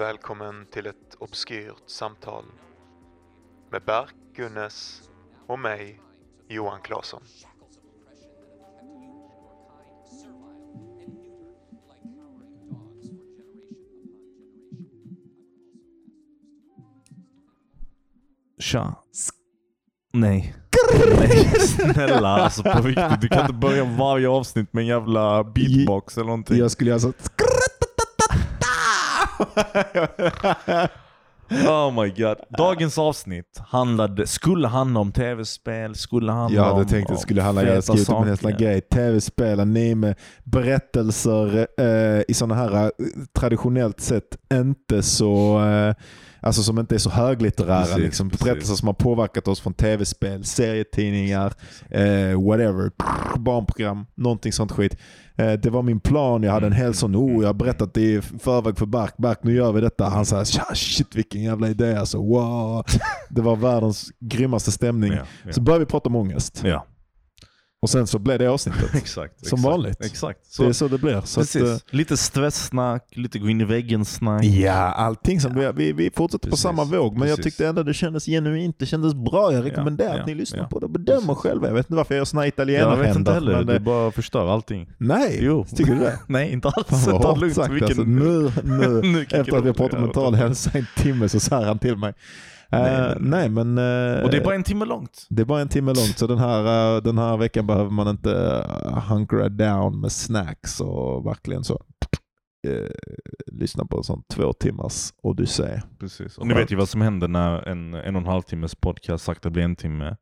Välkommen till ett obskyrt samtal med Berk Gunnes och mig, Johan Claesson. Tja. Nej. Nej, snälla alltså på riktigt. Du kan inte börja varje avsnitt med en jävla beatbox eller någonting. Jag skulle alltså... Oh my god. Dagens avsnitt handlade, skulle handla om tv-spel, skulle handla Jag om hade tänkt att det skulle handla, jag skrivit om en saker. sån grej. Tv-spel, anime, berättelser eh, i sådana här eh, traditionellt sett inte så eh, Alltså som inte är så höglitterära. Precis, liksom. precis. Berättelser som har påverkat oss från tv-spel, serietidningar, eh, whatever. Barnprogram, någonting sånt skit. Eh, det var min plan, jag hade en hel sån, oh, jag har berättat det i förväg för Bark. Bark, nu gör vi detta. Han sa, "Tja, shit vilken jävla idé alltså, wow. Det var världens grymmaste stämning. Ja, ja. Så började vi prata om ångest. ja. Och sen så blev det avsnittet. exakt. Som exakt, vanligt. Exakt. Så, det är så det blir. Så att, eh, lite stresssnack, lite gå in i väggen-snack. ja, allting som vi, vi, vi fortsätter på Precis, samma våg. Men jag precis. tyckte ändå det kändes genuint, det kändes bra. Jag rekommenderar Ja, att ni ja, lyssnar ja. på det och bedömer Precis. själva. Jag vet inte varför jag gör såna Jag vet inte italienarhänder. heller, men du det- bara förstör allting. Nej, Jo. tycker du det? Nej, inte alls. Fan Ta hårt lugnt. sagt Vilken- alltså. Nu, nu, Nu efter att vi har du- pratat ja, mental hälsa i en timme så svär han till mig. Eh, Nej, nej, nej. men... eh, Och det är bara en timme långt. Det är bara en timme långt, så den här, eh, den här veckan behöver man inte hunkra down med snacks och verkligen så eh, lyssna på en sån två timmars odyssé. Precis. Och ni vet ju vad som händer när en en och en halv timmes podcast sakta blir en timme.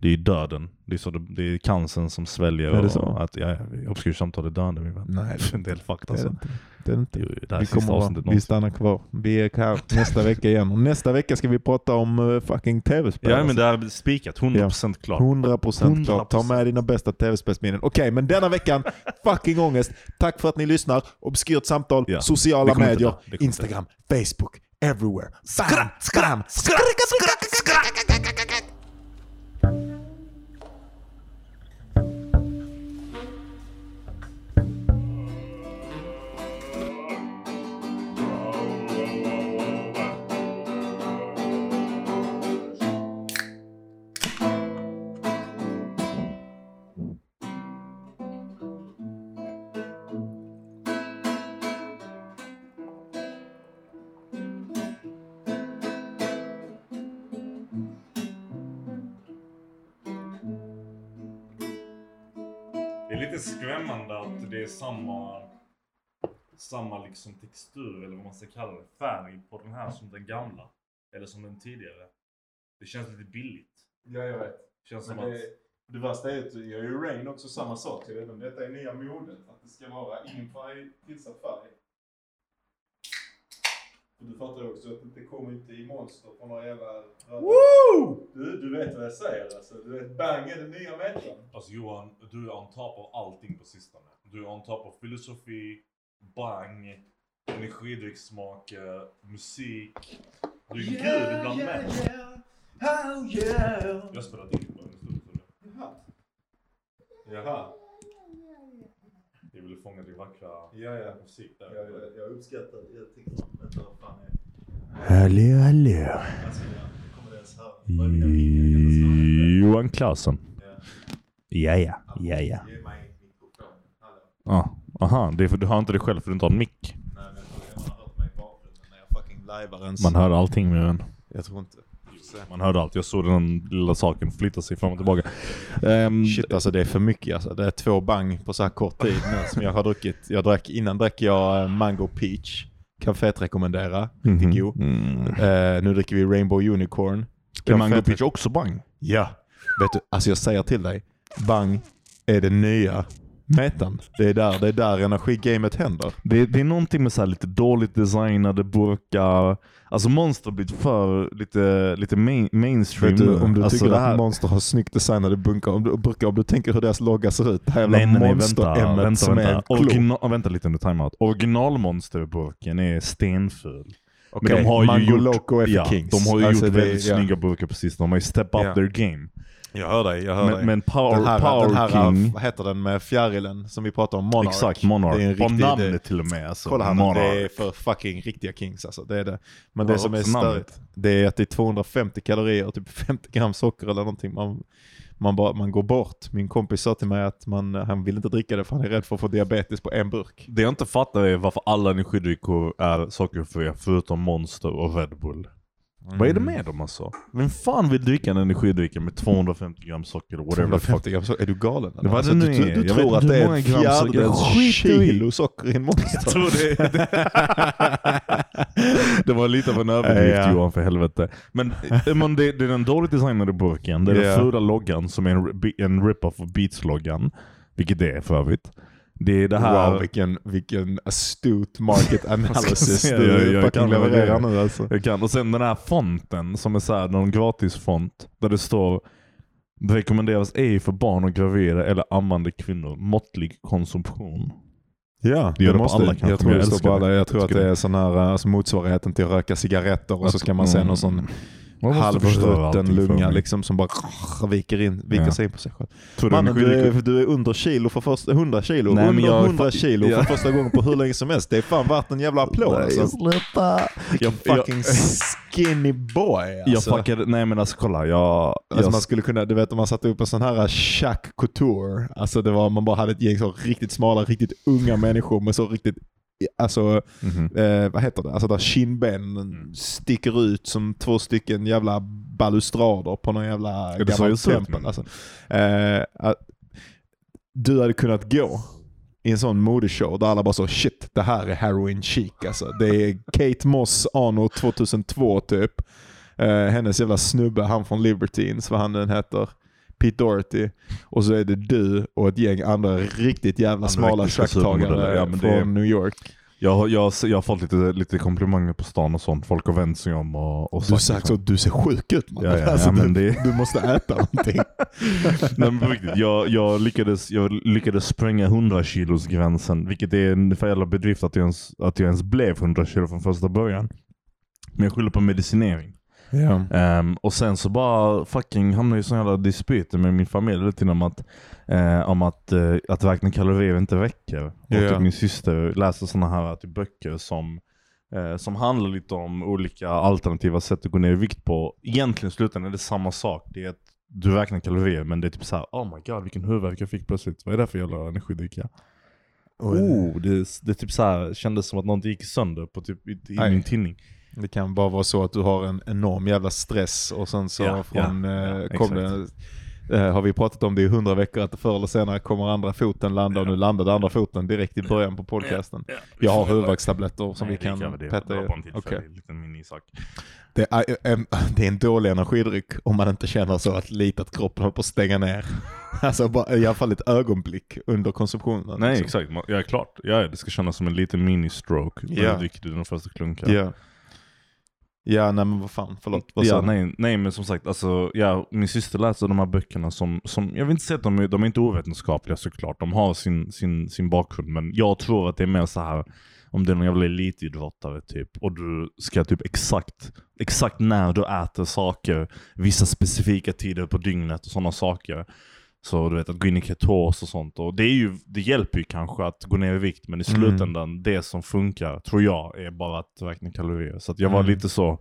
Det är ju döden. Det är, så det, det är cancern som sväljer. Är det så? Att, ja, obskyrt samtal är döende min vän. Nej, det är en del fakt Det är det inte. Det är det inte. Jo, det Vi, kommer, vi stannar kvar. Vi är här nästa vecka igen. Och nästa vecka ska vi prata om uh, fucking tv-spel. Ja men det är spikat, 100% klart. 100% klart. Ta 100%. med dina bästa tv-spelsminnen. Okej, men denna veckan, fucking ångest. Tack för att ni lyssnar. Obskyrt samtal, Ja. sociala medier, Instagram, Facebook, everywhere. Bam, bam, Det det är samma, samma liksom textur eller vad man ska kalla det, färg på den här som den gamla. Eller som den tidigare. Det känns lite billigt. Ja, jag vet. Känns som Men att... det, det värsta är att jag gör ju Rain också samma sak. Jag vet inte om detta är nya modet. Att det ska vara ingen färg, tillsatt färg. Och du fattar ju också att det inte kommer inte i monster på några jävla... Woo! Du, du vet vad jag säger alltså. Du vet, bang är den nya metan. Alltså Johan, du är on top av allting på sistone. Du är on top av filosofi, bang, energidryckssmaker, musik. Du är gud bland män. Oh yeah! Jag spelar ditt på en stund. det- Jaha. Jaha. Jag ville fånga din vackra Ja, ja. musik där. Jag, jag, jag uppskattar Jag tycker om detta. Vad fan är Hallå, hallå. Alltså, jag? Johan Claesson. Ja. Ja, ja, ja, ja. Ge mig mikrofon. Ah, aha, det är för du hör inte det själv för du inte har en mick. Man hör allting med en. Jag tror inte. Man hörde allt. Jag såg den lilla saken flytta sig fram och tillbaka. Ehm, Shit alltså det är för mycket alltså. Det är två bang på så här kort tid nu som jag har druckit. Jag drack, innan drack jag eh, Mango Peach. Kan fett rekommendera. Riktigt mhm. god. Mm. Eh, nu dricker vi Rainbow Unicorn. Är Mango Peach också bang? Ja. Vet du, alltså jag säger till dig. Bang är det nya metan. Det är där, det är där energigamet händer. Det, det är någonting med så här lite dåligt designade burkar. Alltså Monster har blivit för lite, lite main, mainstream Vet du, om du alltså, tycker det att här, Monster har snyggt designade bunkar, om du, burkar, om du tänker hur deras logga ser ut. Det här jävla Nej nej vänta, som är vänta. en klump. Origina, vänta lite under timeout. Originalmonsterburken är stenful. Okej, Men de har ju Mango gjort, Loco är ja, de har ju Alltså, gjort det- väldigt ja. snygga burkar precis. De har ju step up Ja. their game. Jag hör dig, jag hör Men, dig. men Power, den här, power den här King. vad heter den med fjärilen som vi pratade om? Monarch. Exakt, Monarch. Det är en riktig, namnet det, till och med. Alltså. kolla här nu, Monarch. det är för fucking riktiga kings alltså. Det är det. Men Ja, det som är störigt, det är att det är 250 kalorier och typ 50 gram socker eller någonting. Man, man, bara, man går bort. Min kompis sa till mig att man, han vill inte dricka det för han är rädd för att få diabetes på en burk. Det jag inte fattar är varför alla energidrycker är sockerfria förutom Monster och Red Bull. Vad är det med dem alltså? Vem fan vill dricka en energidryck med 250 gram socker whatever the fuck? 250 gram socker, är du galen? eller? Det nu du, du, du tror att det är socker- fjärdedels kilo socker i en monster? Tror det. det var lite av en överdrift Ja. Johan för helvete. Men, eh, men det, det är den dåligt designade burken. Det är Ja. den fula loggan som är en, en rip-off av Beats-loggan. Vilket det är för övrigt. Det är det här... Wow, vilken, vilken astute market analysis säga, du jag- jag fucking levererar nu alltså. Jag kan. Och sen den här fonten som är så här, någon gratisfont där det står det rekommenderas ej för barn och gravida eller ammande kvinnor. Måttlig konsumtion. Ja, Det gör det på alla kanske, Jag tror jag det. Jag tror Jag att det är sån här, alltså motsvarigheten till att röka cigaretter och så ska man se någon sån måste halvrutten lunga liksom som bara viker, in, viker Ja. sig in på sig själv. Tror du Mannen du är, du är under kilo för första, 100 kilo, Nej, under jag är 100 fa- kilo Ja. för första gången på hur länge som helst. Det är fan värt en jävla applåd Nej, alltså. sluta. Jag- fucking skinny boy Jag alltså. fuckade, nej men alltså kolla, jag... Alltså jag man skulle kunna, du vet om man satte upp en sån här Jacques Couture, alltså det var, man bara hade ett gäng så riktigt smala, riktigt unga människor med så riktigt, alltså Mhm. eh, vad heter det, alltså där kindbenen Mm. sticker ut som två stycken jävla balustrader på någon jävla ut, tempel. Alltså, eh, du hade kunnat gå i en sån modeshow där alla bara så shit, det här är heroin chic alltså. Det är Kate Moss anno 2002 typ. Eh, hennes jävla snubbe, han från Libertines, vad han nu heter. Pete Doherty. Och så är det du och ett gäng andra riktigt jävla smala tjacktagare ja, från är- New York. Jag, jag, jag har fått lite, lite komplimanger på stan och sånt. Folk har vänt sig om och, och Du sagt så, du ser sjuk ut man. Ja, ja, alltså, ja, du, det- du måste äta någonting. Nej men riktigt, jag, jag, lyckades, jag lyckades spränga 100 kilos gränsen vilket är en för jävla bedrift att jag, ens, att jag ens blev 100 kilo från första början. Men jag skyller på medicinering. Ja. Ehm, och sen så bara fucking hamnade jag i sån jävla dispyter med min familj lite om att, eh, om att, eh, att räkna kalorier inte räcker. Och Ja. typ min syster läser såna här typ, böcker som, eh, som handlar lite om olika alternativa sätt att gå ner i vikt på. Egentligen i slutändan är det samma sak. Det är att du räknar kalorier men det är typ så här: oh my god vilken huvudvärk jag fick plötsligt. Vad är det för jävla energidricka? Oh, det, det typ så här, kändes som att någonting gick sönder på typ, i, i min tinning. Det kan bara vara så att du har en enorm jävla stress och sen så Ja, från, ja, eh, ja, kom det, eh, har vi pratat om det i hundra veckor att förr eller senare kommer andra foten landa och nu landade andra foten direkt i början på podcasten. Jag har huvudvärkstabletter som Nej, vi kan det petta var i. Det, är, en, det är en dålig energidryck om man inte känner så att lite att kroppen håller på att stänga ner. Alltså bara, i alla fall ett ögonblick under konsumtionen. Nej liksom. exakt, ja klart. Ja, det ska kännas som en liten mini-stroke Ja. du dricker den första klunken. Ja. Ja, nej men vad fan, förlåt. Vad Ja, sa du? nej, nej men som sagt, alltså, ja, min syster läser de här böckerna som, som jag vill inte säga att de är, de är inte ovetenskapliga såklart. De har sin, sin, sin bakgrund men jag tror att det är mer så här om det är någon jävla elitidrottare typ och du ska typ exakt, exakt när du äter saker, vissa specifika tider på dygnet och sådana saker. Så du vet att gå in i ketos och sånt. Och det, är ju, det hjälper ju kanske att gå ner i vikt men i Mm. slutändan, det som funkar tror jag är bara att räkna kalorier. Så jag var Mm. lite så,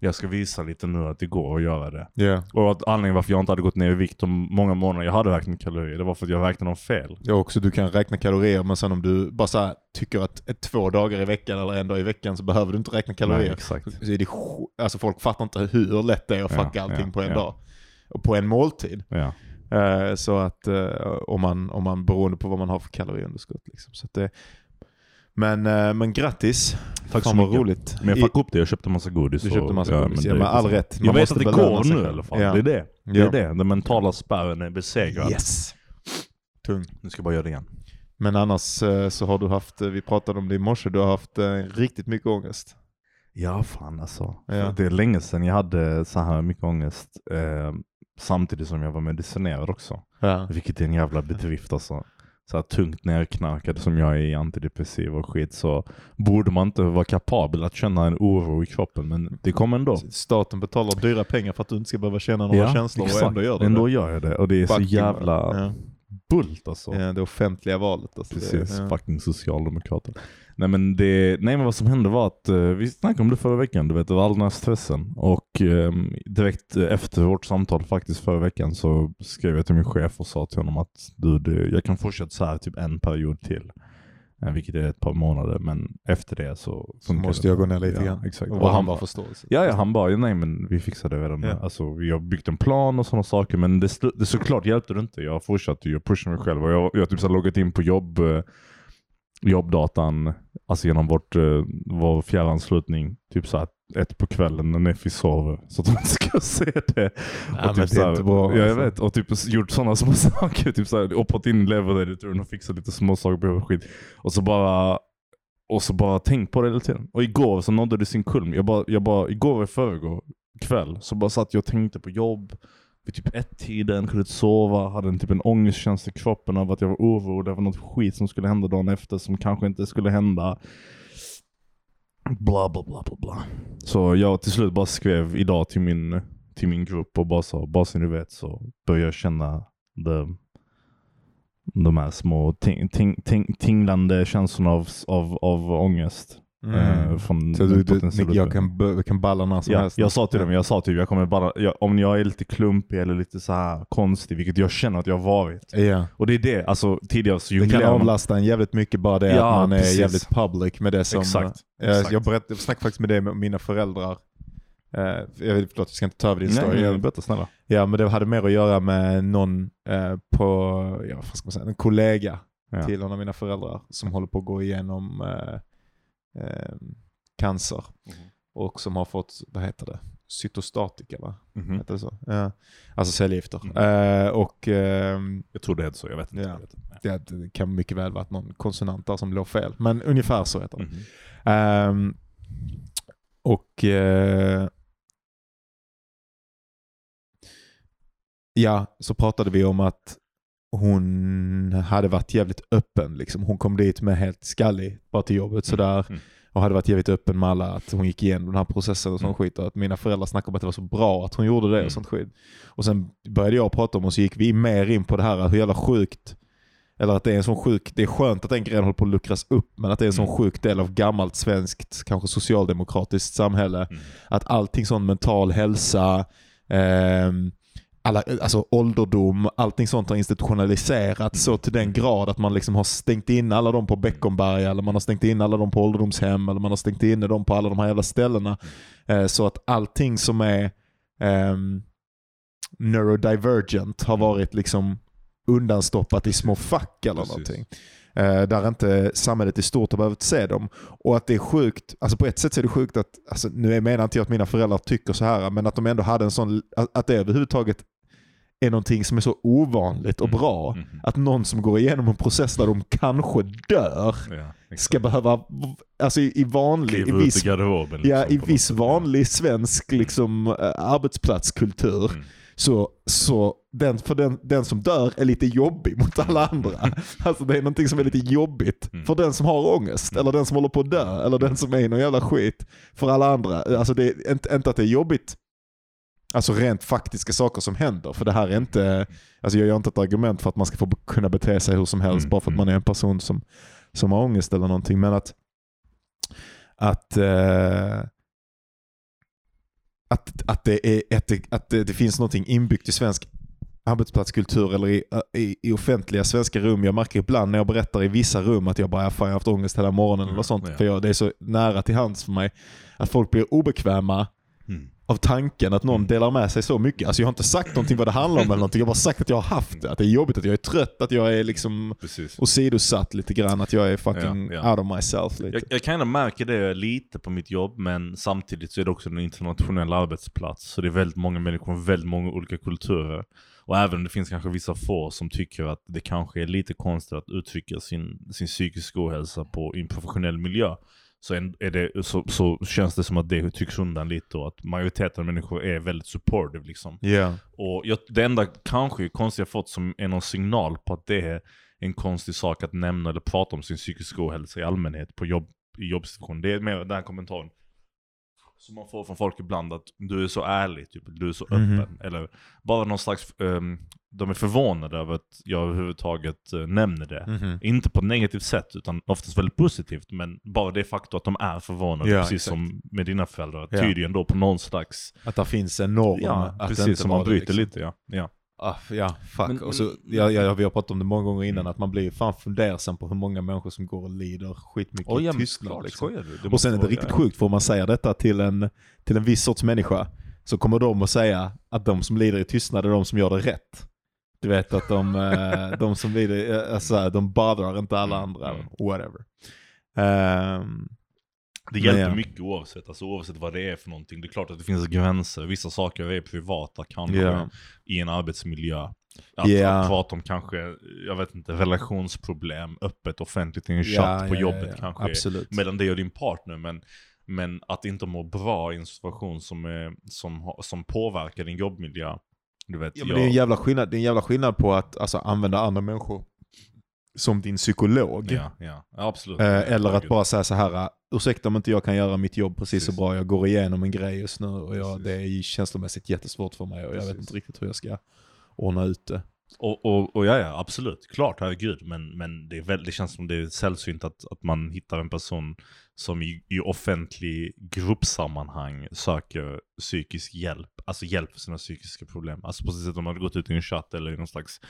jag ska visa lite nu att det går att göra det. Ja. Och att anledningen varför jag inte hade gått ner i vikt de många månader jag hade räknat kalorier, det var för att jag räknade dem fel. Ja också, du kan räkna kalorier men sen om du bara så tycker att ett, två dagar i veckan eller en dag i veckan så behöver du inte räkna kalorier. Nej, exakt. Så är det, alltså folk fattar inte hur lätt det är att Ja, fucka allting ja, på en ja. dag. Och på en måltid. Ja. Eh, så att eh, om, man, om man beroende på vad man har för kaloriunderskott. Liksom. Så det, men, eh, men grattis. Tack Fan så mycket. roligt. Men jag fuckade upp det, jag köpte massa godis. Du och- köpte massa godis, men ja, det- med all rätt. Man Jag vet att det går nu i alla fall. Ja. Det är det. Det Ja. är det. Den mentala spärren är besegrad. Yes. Tung. Nu ska jag bara göra det igen. Men annars så har du haft, vi pratade om det i morse, du har haft riktigt mycket ångest. Ja fan alltså. Ja. Det är länge sedan jag hade så här mycket ångest. Samtidigt som jag var medicinerad också. Ja. Vilket är en jävla bedrift alltså. så här tungt nerknarkad som jag är i antidepressiva och skit så borde man inte vara kapabel att känna en oro i kroppen. Men det kommer ändå. Staten betalar dyra pengar för att du inte ska behöva känna några känslor och ändå gör du ändå det. gör jag det. Och det är så Fucking- jävla Ja. Bult alltså. Ja, det offentliga valet. Alltså Precis, det, ja. fucking socialdemokrater. Nej men, det, nej men vad som hände var att, eh, vi snackade om det förra veckan, du vet, det var all den här stressen. Och ehm, direkt efter vårt samtal faktiskt förra veckan så skrev jag till min chef och sa till honom att du, jag kan fortsätta så här typ en period till. Eh, vilket är ett par månader, men efter det så Så måste jag gå ner lite ja, grann. Exakt. Och Och han bara, förståelse. Ja, ja, han bara, nej men vi fixar det redan. Ja. Alltså, vi har byggt en plan och sådana saker, men det, det såklart hjälpte det inte. Jag fortsatte ju pusha mig själv och jag, jag har typ så loggat in på jobb, eh, jobbdatan, alltså genom vårt, eh, vår fjärranslutning, typ så här ett på kvällen när Neffi sover, så att hon ska se det. Ja, men det så är inte bra, Ja, jag alltså. vet. Och typ gjort sådana små saker. Typ så här, hoppat in i editorn och fixat lite små saker på skit. Och så bara och så bara tänk på det hela tiden. Och igår så nådde det sin kulm. Jag bara, jag bara, igår och förrgår kväll så bara satt jag och tänkte på jobb. Vid typ ett-tiden, kunde inte sova, hade en typ en ångestkänsla i kroppen av att jag var orolig över något skit som skulle hända dagen efter som kanske inte skulle hända. Bla bla bla bla bla. Så jag till slut bara skrev idag till min, till min grupp och bara sa, bara så ni vet så börjar jag känna the, de här små ting, ting, ting, tinglande känslorna av, av, av ångest. Eh, Mm. från Så du, du, jag kan, kan balla när som Ja, helst. jag sa till dem, jag sa typ, jag kommer bara, jag, om jag är lite klumpig eller lite så här konstig, vilket jag känner att jag har varit. Ja. Och det är det, alltså tidigare så Det kan man- avlasta en jävligt mycket bara det Ja, att man är precis. jävligt public med det som... Exakt, eh, exakt. Jag, berätt, jag snackade faktiskt med det med mina föräldrar. Eh, jag vet, förlåt, jag ska inte ta över din Nej, story. nej, berätta snälla. Ja, men det hade mer att göra med någon eh, på, ja, vad ska man säga, en kollega Ja. till en av mina föräldrar som håller på att gå igenom eh, eh, cancer. Mhm. Och som har fått, vad heter det, cytostatika va? Mhm. Heter det så? Ja. Alltså cellgifter. Mm. Eh, och ehm, Jag tror det heter så, jag vet inte. Ja. Jag vet inte. det, det kan mycket väl vara någon konsonant där som låg fel. Men ungefär så heter det. Mhm. Ehm, och eh, ja, så pratade vi om att hon hade varit jävligt öppen. Liksom. Hon kom dit med helt skallig bara till jobbet sådär. Mm. Och hade varit jävligt öppen med alla att hon gick igenom den här processen och sånt Mm. skit. Och att mina föräldrar snackade om att det var så bra att hon gjorde det Mm. och sånt skit. Och sen började jag prata om och så gick vi mer in på det här hur jävla sjukt eller att det är en sån sjuk, det är skönt att den grejen håller på att luckras upp, men att det är en sån Mm. sjuk del av gammalt svenskt, kanske socialdemokratiskt samhälle. Mm. Att allting sån mental hälsa, ehm, alla, alltså ålderdom, allting sånt har institutionaliserats så till den grad att man liksom har stängt in alla dem på Beckomberga eller man har stängt in alla dem på ålderdomshem eller man har stängt in dem på alla de här jävla ställena. Eh, så att allting som är ehm, neurodivergent har varit liksom undanstoppat i små fack eller Precis. någonting. Eh, där inte samhället i stort har behövt se dem. Och att det är sjukt, alltså på ett sätt så är det sjukt att, alltså nu menar inte jag att mina föräldrar tycker så här, men att de ändå hade en sån, att det överhuvudtaget är någonting som är så ovanligt och Mm. bra. Mhm. Att någon som går igenom en process där de kanske dör Ja, ska behöva, alltså i, i vanlig, i viss, ja, liksom, i viss sätt. vanlig svensk liksom, eh, arbetsplatskultur Mm. så, så den, för den, den som dör är lite jobbig mot alla andra. Alltså det är någonting som är lite jobbigt Mm. för den som har ångest, Mm. eller den som håller på att dö, eller den som är i någon jävla skit. För alla andra, alltså det är inte, inte att det är jobbigt, alltså rent faktiska saker som händer. För det här är inte, alltså jag gör inte ett argument för att man ska få kunna bete sig hur som helst Mm, bara för att mm. man är en person som, som har ångest eller någonting. Men att, att uh, att, att, det, är, att, det, att det, det finns någonting inbyggt i svensk arbetsplatskultur eller i, i, i offentliga svenska rum. Jag märker ibland när jag berättar i vissa rum att jag bara, fan jag har haft ångest hela morgonen Mm, eller sånt. ja. För jag, det är så nära till hands för mig. Att folk blir obekväma. Av tanken att någon delar med sig så mycket. Alltså jag har inte sagt någonting vad det handlar om eller någonting. Jag har bara sagt att jag har haft det. Att det är jobbigt, att jag är trött, att jag är liksom Precis. åsidosatt lite grann. Att jag är fucking Ja, ja. out of myself lite. Jag, jag kan ändå märka det lite på mitt jobb, men samtidigt så är det också en internationell arbetsplats. Så det är väldigt många människor från väldigt många olika kulturer. Och även om det finns kanske vissa få som tycker att det kanske är lite konstigt att uttrycka sin, sin psykiska ohälsa på, i en professionell miljö. Så, är det, så, så känns det som att det tycks undan lite och att majoriteten av människor är väldigt supportive liksom. Ja. Och jag, det enda kanske konstiga jag fått som är någon signal på att det är, en konstig sak att nämna eller prata om sin psykiska ohälsa i allmänhet på jobb, i jobbsituation. Det är mer den här kommentaren som man får från folk ibland att du är så ärlig, typ, du är så Mhm. öppen. Eller bara någon slags, ehm, de är förvånade över att jag överhuvudtaget eh, nämner det. Mhm. Inte på ett negativt sätt, utan oftast väldigt positivt. Men bara det faktum att de är förvånade, Ja, precis exakt. som med dina föräldrar, Ja. tyder ju ändå på någon slags... Att det finns en norm. Ja, precis som man bryter liksom. lite ja. ja. Ah, ja, fuck. Men- och så, men- ja, ja, vi har pratat om det många gånger innan, Mm. att man blir fan fundersam på hur många människor som går och lider skitmycket i ja, tystnad. klart, Liksom. du? Och sen är det riktigt ja. sjukt, för om man säger detta till en, till en viss sorts människa, så kommer de att säga att de som lider i tystnad är de som gör det rätt. Du vet att de, eh, de som lider, eh, alltså, de badrar inte alla Mm, andra, mm. whatever. Ehm, Det hjälper ja. mycket oavsett, alltså oavsett vad det är för någonting. Det är klart att det finns gränser, vissa saker är privata kanske Ja. i en arbetsmiljö. Att, att prata om kanske, jag vet inte, relationsproblem öppet offentligt i en chatt ja, på jobbet kanske. Absolut. mellan dig och din partner. Men, men att inte må bra i en situation som, är, som, som påverkar din jobbmiljö. Du vet, Ja, men jag, det, är en jävla skillnad, det är en jävla skillnad på att alltså, använda andra människor som din psykolog. ja, ja, absolut. Eh, eller att bara säga så här, ursäkta om inte jag kan göra mitt jobb precis så Precis. bra, jag går igenom en grej just nu och jag, det är känslomässigt jättesvårt för mig och jag vet Precis. inte riktigt hur jag ska ordna ut det. Och, och, och ja, ja, absolut. Klart, herregud. Men, men det, är väl, det känns som det är sällsynt att, att man hittar en person som i, i offentlig gruppsammanhang söker psykisk hjälp. Alltså hjälp för sina psykiska problem. Alltså på sätt om man hade gått ut i en chatt eller i någon slags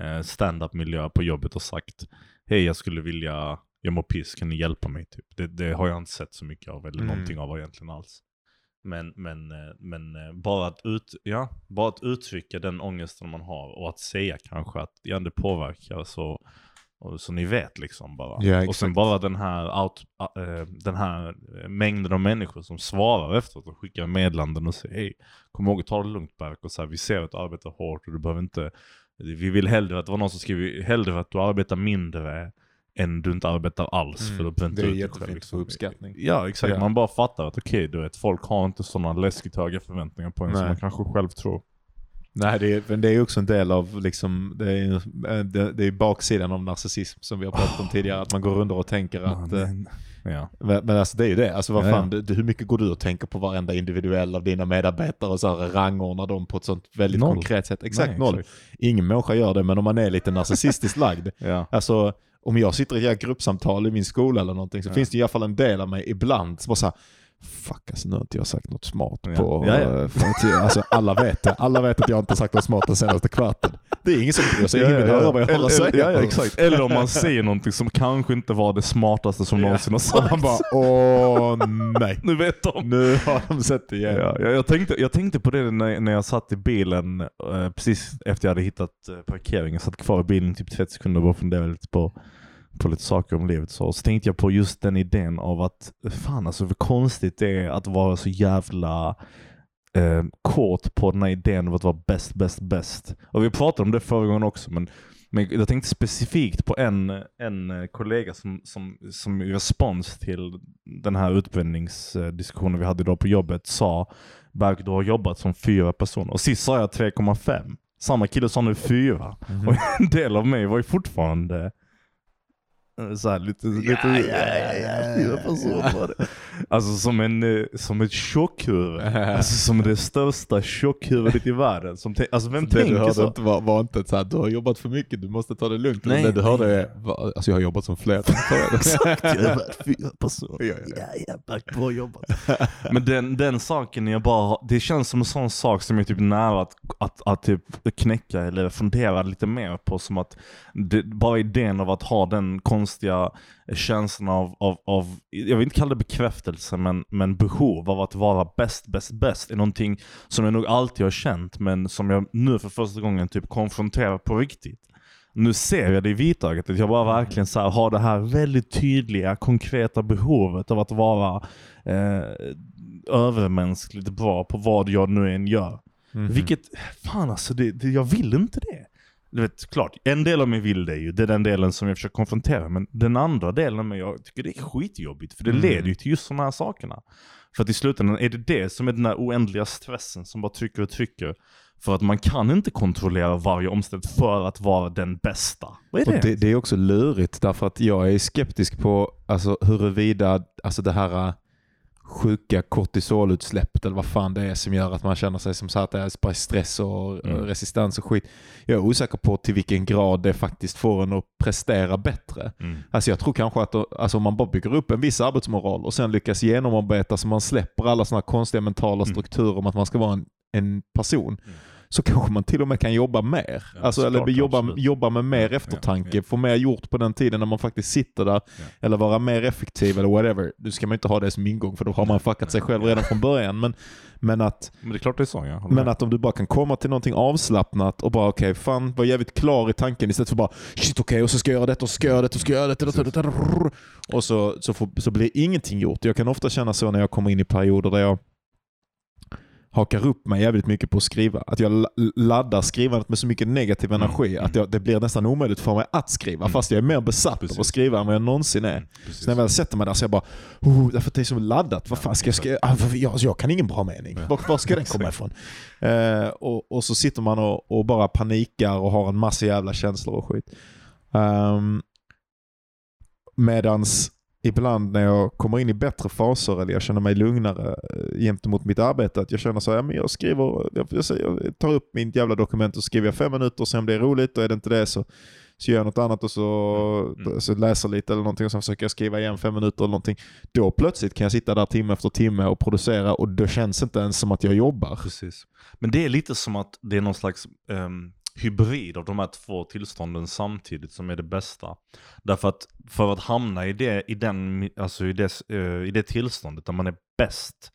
eh, stand-up miljö på jobbet och sagt Hej, jag skulle vilja, jag mår piss, kan ni hjälpa mig? Typ. Det, det har jag inte sett så mycket av, eller Mm. någonting av egentligen alls. Men, men, eh, men eh, bara, att ut, ja, bara att uttrycka den ångesten man har och att säga kanske att ja, det påverkar så, och, så ni vet liksom bara. Ja, och sen bara den här, out, äh, den här mängden av människor som svarar efteråt och skickar meddelanden och säger hej, kom ihåg att ta det lugnt Berk och så här, vi ser att du arbetar hårt och du behöver inte, vi vill hellre att, det var någon som skrev, hellre att du arbetar mindre än du inte arbetar alls Mm, för inte det är jättefint själv, för liksom. uppskattning. Ja exakt, Ja. man bara fattar att okej du vet, folk har inte sådana läskigt höga förväntningar på en som Nej. man kanske själv tror. Nej, det är, men det är också en del av liksom, det är, eh, det, det är baksidan av narcissism som vi har pratat om tidigare, att man går runt och tänker att eh, ja. Men men alltså det är ju det. Alltså vad Ja, fan, ja. det, hur mycket går du och tänker på varenda individuell av dina medarbetare och så här rangordnar dem på ett sånt väldigt Noll. konkret sätt? Exakt Nej, noll. Ingen människa gör det, men om man är lite narcissistiskt lagd. Ja. Alltså om jag sitter i ett gruppsamtal i min skola eller någonting så Ja. finns det i alla fall en del av mig ibland som bara såhär Fuck alltså nu har inte jag sagt något smart Ja. på... Ja, ja. eh, för Alltså alla vet det. Alla vet att jag inte sagt något smart den senaste kvarten. Det är ingen som bryr sig. Ingen vill höra vad jag har att säga. eller, om man säger någonting som kanske inte var det smartaste som Ja. någonsin har sagts. man bara åh nej. Nu vet de. Nu har de sett det igen. Ja, jag, tänkte, jag tänkte på det när, när jag satt i bilen eh, precis efter jag hade hittat uh, parkeringen. Jag satt kvar i bilen typ 30 sekunder och bara funderade lite på, på lite saker om livet. Så, så tänkte jag på just den idén av att, fan alltså hur konstigt det är att vara så jävla eh, kåt på den här idén av att vara bäst, bäst, bäst. Och vi pratade om det förra gången också, men, men jag tänkte specifikt på en, en kollega som, som, som i respons till den här utbildningsdiskussionen vi hade idag på jobbet sa Berg, du har jobbat som fyra personer. Och sist sa jag 3,5. Samma kille sa nu fyra. Mhm. Och en del av mig var ju fortfarande så här, lite, lite ja, ja, ja, fyra personer var det. Alltså som, en, eh, som ett tjockhuvud. Alltså som det största tjockhuvudet i världen. Som alltså vem det du tänker så? inte var, var inte så här, du har jobbat för mycket, du måste ta det lugnt. Nej, det du hörde är, alltså jag har jobbat som fler. Exakt, jag har varit fyra personer. Ja, ja, ja, ja, bra jobbat. Men den, den saken, jag bara, det känns som en sån sak som är typ nära att, att, att typ knäcka eller fundera lite mer på. Som att det, bara idén av att ha den konstiga känslan av, av, av, jag vill inte kalla det bekräftelse, men, men behov av att vara bäst, bäst, bäst är någonting som jag nog alltid har känt, men som jag nu för första gången typ konfronterar på riktigt. Nu ser jag det i vitögat, att jag bara verkligen så här, har det här väldigt tydliga, konkreta behovet av att vara eh, övermänskligt bra på vad jag nu än gör. Mhm. Vilket, fan alltså, det, det, jag vill inte det. Du vet, klart, en del av mig vill det ju. Det är den delen som jag försöker konfrontera. Men den andra delen av mig, jag tycker det är skitjobbigt. För det Mm. leder ju till just de här sakerna. För att i slutändan är det det som är den här oändliga stressen som bara trycker och trycker. För att man kan inte kontrollera varje omständighet för att vara den bästa. Vad är det? Det, det är också lurigt därför att jag är skeptisk på alltså, huruvida alltså, det här sjuka kortisolutsläppet eller vad fan det är som gör att man känner sig som så att det är bara stress och Mm. resistens och skit. Jag är osäker på till vilken grad det faktiskt får en att prestera bättre. Mm. Alltså jag tror kanske att alltså om man bara bygger upp en viss arbetsmoral och sen lyckas genomarbeta så man släpper alla sådana konstiga mentala Mm. strukturer om att man ska vara en, en person. Mm. Så kanske man till och med kan jobba mer. Ja, alltså, eller jobba, absolut. jobba med mer eftertanke. ja. Få mer gjort på den tiden när man faktiskt sitter där. Eller vara mer effektiv eller whatever. Nu ska man inte ha det som ingång för då har man fuckat sig själv redan från början. Men, men, att, Men det är klart det är så, ja. Men att om du bara kan komma till någonting avslappnat och bara okej, fan var jävligt klar i tanken istället för bara shit okej och så ska jag göra detta och så ska jag göra detta och så ska jag göra detta. detta, detta, detta. Och så, så, får, så blir ingenting gjort. Jag kan ofta känna så när jag kommer in i perioder där jag hakar upp mig jävligt mycket på att skriva. Att jag la- laddar skrivandet med så mycket negativ Mm, energi att jag, det blir nästan omöjligt för mig att skriva. Fast jag är mer besatt av Precis. att skriva än vad jag någonsin är. Mm, precis. Så när jag väl sätter mig där så är jag bara, oh, därför att det är så laddat. Vad fan ska jag skriva? Ah, jag, jag kan ingen bra mening. Var, var ska den komma ifrån? Eh, och, och så sitter man och, och bara panikar och har en massa jävla känslor och skit. Um, medans ibland när jag kommer in i bättre faser eller jag känner mig lugnare eh, gentemot mitt arbete, att jag känner så här, ja, men jag skriver, jag, jag, tar upp mitt jävla dokument och skriver jag fem minuter och sen om det är roligt och är det inte det så, så gör jag något annat och så, Mm, mm. så läser lite eller någonting och sen försöker jag skriva igen fem minuter eller någonting. Då plötsligt kan jag sitta där timme efter timme och producera och det känns inte ens som att jag jobbar. Precis. Men det är lite som att det är någon slags ehm, hybrid av de här två tillstånden samtidigt som är det bästa. Därför att för att hamna i det, i den, alltså i det, eh, i det tillståndet där man är bäst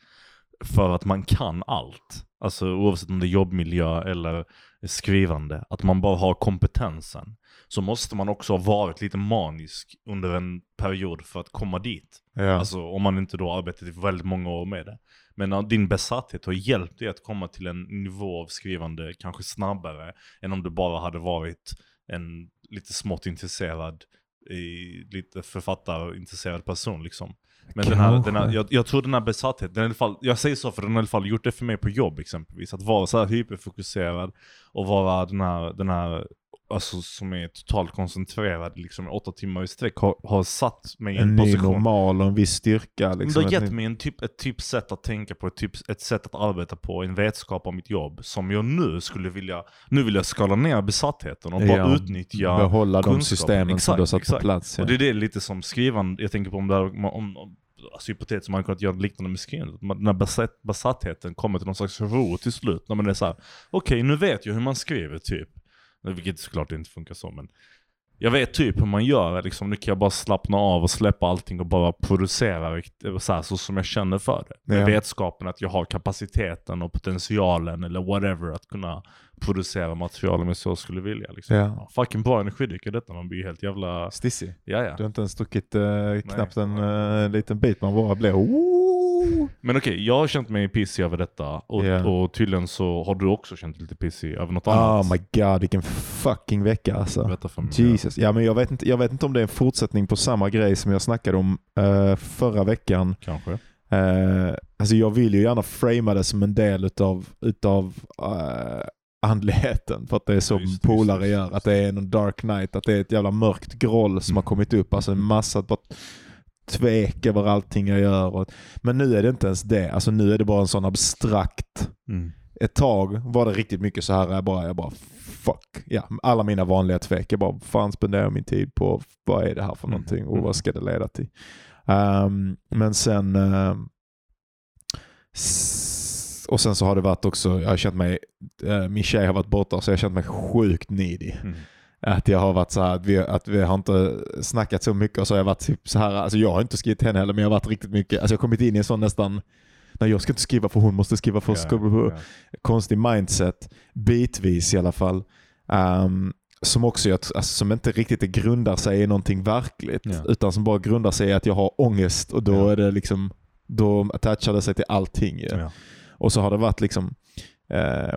för att man kan allt. Alltså oavsett om det är jobbmiljö eller skrivande. Att man bara har kompetensen. Så måste man också ha varit lite manisk under en period för att komma dit. Ja. Alltså om man inte då arbetat i väldigt många år med det. Men din besatthet har hjälpt dig att komma till en nivå av skrivande kanske snabbare än om du bara hade varit en lite smått intresserad, i, lite författarintresserad person liksom. Men den här, den här, jag, jag tror den här besattheten, den har i alla fall, jag säger så för den har i alla fall gjort det för mig på jobb exempelvis. Att vara så här hyperfokuserad och vara den här, den här alltså som är totalt koncentrerad liksom åtta timmar i sträck har, har satt mig i en, en ny position. normal och en viss styrka. Liksom, det har ett gett mig en typ, ett typ sätt att tänka på, ett, typ, ett sätt att arbeta på, en vetskap om mitt jobb som jag nu skulle vilja, nu vill jag skala ner besattheten och bara Ja, utnyttja behålla de kunskapen. systemen som du har Exakt, satt på exakt. plats. Ja. Och det är det lite som skrivande, jag tänker på om det här, om, om, alltså hypotetiskt man kunnat göra liknande med skrivandet. Besatt, besattheten kommer till någon slags ro till slut. När man är såhär, okej nu vet jag hur man skriver typ. Vilket såklart inte funkar så men. Jag vet typ hur man gör, liksom, nu kan jag bara slappna av och släppa allting och bara producera så, här, så som jag känner för det. Med Ja. vetskapen att jag har kapaciteten och potentialen eller whatever att kunna producera material om jag så skulle vilja. Liksom. Ja. Ja, fucking bra energidryck är detta, man blir helt jävla... Stissig. Ja, ja. Du har inte ens druckit eh, knappt en eh, liten bit, man bara blir! Men okej, jag har känt mig pissig över detta och, Ja. och tydligen så har du också känt dig lite pissig över något Oh annat. my god, vilken fucking vecka alltså. Berätta för mig. Jesus. Ja, men jag, vet inte, jag vet inte om det är en fortsättning på samma grej som jag snackade om eh, förra veckan. Kanske. Eh, alltså jag vill ju gärna framea det som en del utav, utav eh, andligheten. För att det är så just polare gör. Att det är en dark night. Att det är ett jävla mörkt groll som Mm. har kommit upp. Alltså en massa bara tvek över allting jag gör. Men nu är det inte ens det. Alltså nu är det bara en sån abstrakt Mm. ett tag var det riktigt mycket så här. Jag bara, jag bara fuck. Ja, alla mina vanliga tvek. Jag bara, fan spenderar jag min tid på? Vad är det här för Mm. någonting och Mm. vad ska det leda till? Ehm, men sen s- och sen så har det varit också, jag har känt mig, eh, min tjej har varit borta så jag har känt mig sjukt needy. Mm. Att jag har varit så här, att vi, att vi har inte snackat så mycket och så har jag varit typ så här, alltså jag har inte skrivit henne heller men jag har varit riktigt mycket, alltså jag har kommit in i en sån nästan, nej jag ska inte skriva för hon måste skriva för Ja, ja. konstig mindset, bitvis i alla fall. Ehm, som också alltså, som inte riktigt grundar sig i någonting verkligt. Ja. Utan som bara grundar sig i att jag har ångest och då är det liksom, då attachar det sig till allting. Och så har det varit liksom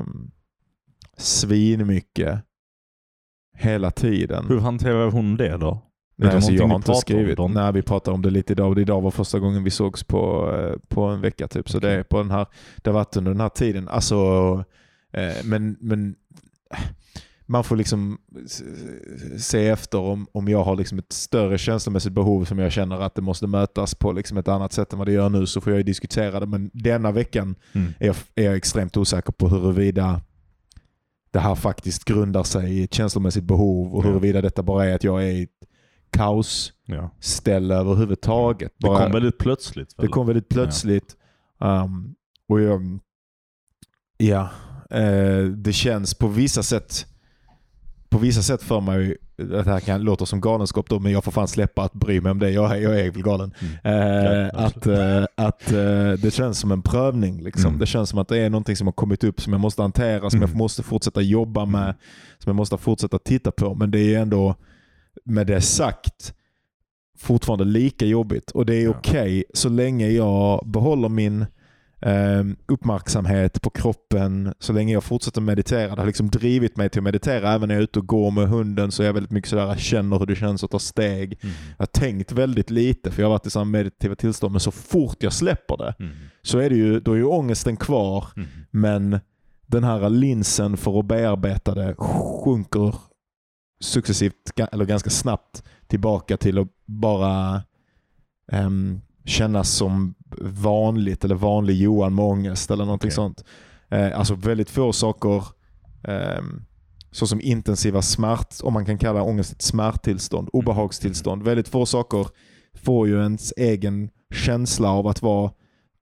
um, svinmycket hela tiden. Hur hanterar hon det då? Nej, det alltså, jag har inte om skrivit. då? Nej, vi pratade om det lite idag. och Idag var första gången vi sågs på, eh, på en vecka typ. Så Okej. det, är på den här, det har varit under den här tiden. Alltså, eh, men, men man får liksom se efter om, om jag har liksom ett större känslomässigt behov som jag känner att det måste mötas på liksom ett annat sätt än vad det gör nu så får jag ju diskutera det. Men denna veckan Mm. är jag, är jag extremt osäker på huruvida det här faktiskt grundar sig i ett känslomässigt behov och Ja. huruvida detta bara är att jag är i ett kaosställe Ja. överhuvudtaget. Det Bara- kom väldigt plötsligt. det väl? kom väldigt plötsligt. Um, och jag, ja, eh, det känns på vissa sätt på vissa sätt för mig, det här kan låta som galenskap då, men jag får fan släppa att bry mig om det. Jag, jag är väl galen. Mm. Eh, Ja, att eh, att eh, det känns som en prövning. Liksom. Mm. Det känns som att det är någonting som har kommit upp som jag måste hantera, som Mm. jag måste fortsätta jobba med, Mm. som jag måste fortsätta titta på. Men det är ändå, med det sagt, fortfarande lika jobbigt. Och det är Ja. okej så länge jag behåller min uppmärksamhet på kroppen, så länge jag fortsätter meditera. Det har liksom drivit mig till att meditera. Även när jag är ute och går med hunden så är jag väldigt mycket sådär, jag känner hur det känns att ta steg. Mm. Jag har tänkt väldigt lite för jag har varit i samma meditativa tillstånd. Men så fort jag släpper det Mm. så är det ju, då är ju ångesten kvar. Mm. Men den här linsen för att bearbeta det sjunker successivt, eller ganska snabbt, tillbaka till att bara um, kännas som vanligt eller vanlig Johan med ångest eller någonting Okej. sånt. Eh, alltså väldigt få saker um, såsom intensiva smärt, om man kan kalla ångest ett smärttillstånd, obehagstillstånd. Väldigt få saker får ju ens egen känsla av att vara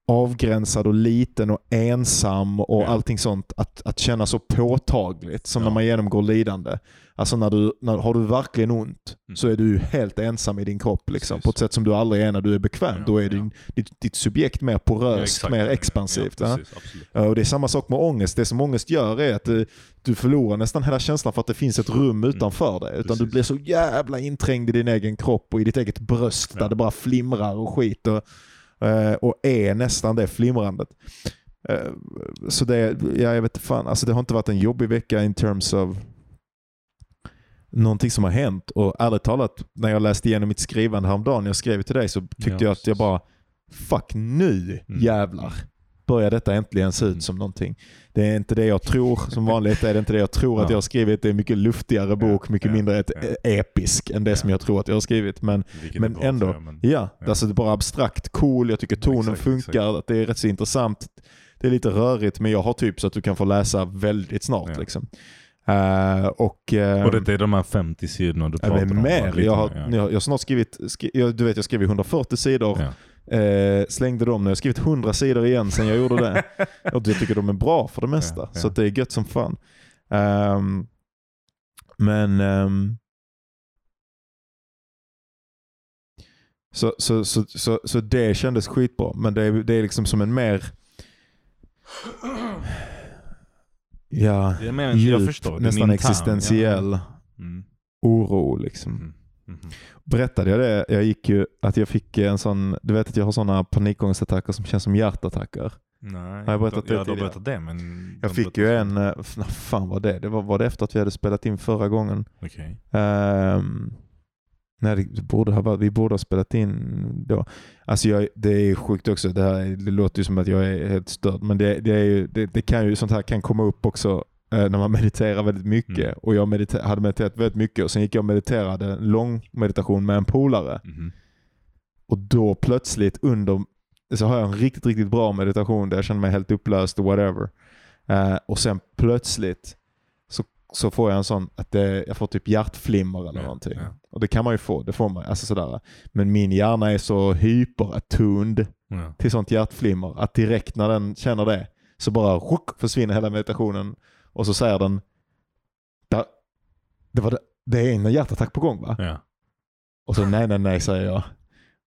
avgränsad och liten och ensam och Ja. allting sånt att, att känna så påtagligt som Ja. när man genomgår lidande. Alltså när du, när, har du verkligen ont Mm. så är du helt ensam i din kropp liksom, Precis. på ett sätt som du aldrig är när du är bekväm. Ja, Då är ja. din, ditt, ditt subjekt mer Ja, poröst, exakt. mer Ja, expansivt. Ja, precis. Ja, Och Det är samma sak med ångest. Det som ångest gör är att eh, du förlorar nästan hela känslan för att det finns ett rum utanför dig. Utan du Mm. Blir så jävla inträngd i din egen kropp och i ditt eget bröst Ja. där det bara flimrar och skit. Och, eh, och är nästan det flimrandet. Eh, Så det, ja, jag vet inte fan. Alltså det har inte varit en jobbig vecka in terms of någonting som har hänt. Och ärligt talat, när jag läste igenom mitt skrivande häromdagen, jag skrev till dig, så tyckte Ja, jag att jag bara Fuck nu Mm. jävlar börjar detta äntligen se ut Mm. som någonting. Det är inte det jag tror, som vanligt är det inte det jag tror att Ja. jag har skrivit. Det är en mycket luftigare bok, mycket ja, mindre ett, ja. episk än det Ja. som jag tror att jag har skrivit. Men, men ändå, jag, men- ja, Ja. Alltså det är bara abstrakt, cool, jag tycker tonen exakt, funkar, exakt. att det är rätt så intressant. Det är lite rörigt men jag har typ så att du kan få läsa väldigt snart. Ja. Liksom. Eh, och, eh, Och det är de här 50 sidorna du Ja, pratar om? mer. Jag har, mer, jag, har- jag har snart skrivit, skri, jag, du vet jag skrev ju 140 sidor, Ja. eh, slängde dem nu. Jag har skrivit 100 sidor igen sen jag gjorde det. och jag tycker de är bra för det mesta. Ja, ja. Så det är gött som fan. Ehm, men ehm, så, så, så, så, så det kändes skitbra. Men det det är liksom som en mer Ja, Det är mer, jag djup, förstår. Nästan existentiell Ja. Mm. oro liksom. Mm. Mhm. Berättade jag det? Jag gick ju att jag fick en sån, du vet att jag har såna panikångestattacker som känns som hjärtattacker. Nej, jag berättat det ja, du har berättat det men... Jag fick ju en, eh, f- när fan var det? Det var, var det efter att vi hade spelat in förra gången? Okej. Ehm, nej, det borde ha varit, vi borde ha spelat in då. Alltså jag, det är sjukt också, det, här, det låter ju som att jag är helt störd, men det, det, är ju, det, det kan ju, sånt här kan komma upp också eh, när man mediterar väldigt mycket. Mm. Och jag mediter, hade mediterat väldigt mycket och sen gick jag och mediterade en lång meditation med en polare. Mhm. Och då plötsligt under, så har jag en riktigt, riktigt bra meditation där jag känner mig helt upplöst och whatever. Eh, och sen plötsligt så, får jag en sån, att det, jag får typ hjärtflimmer eller Ja, någonting. ja. Och det kan man ju få, det får man. Alltså sådär. Men min hjärna är så hyperattuned Ja. till sånt hjärtflimmer att direkt när den känner det så bara ruck, försvinner hela meditationen och så säger den "Där- det, var det, det är en hjärtattack på gång va? Ja. Och så nej, nej, nej säger jag.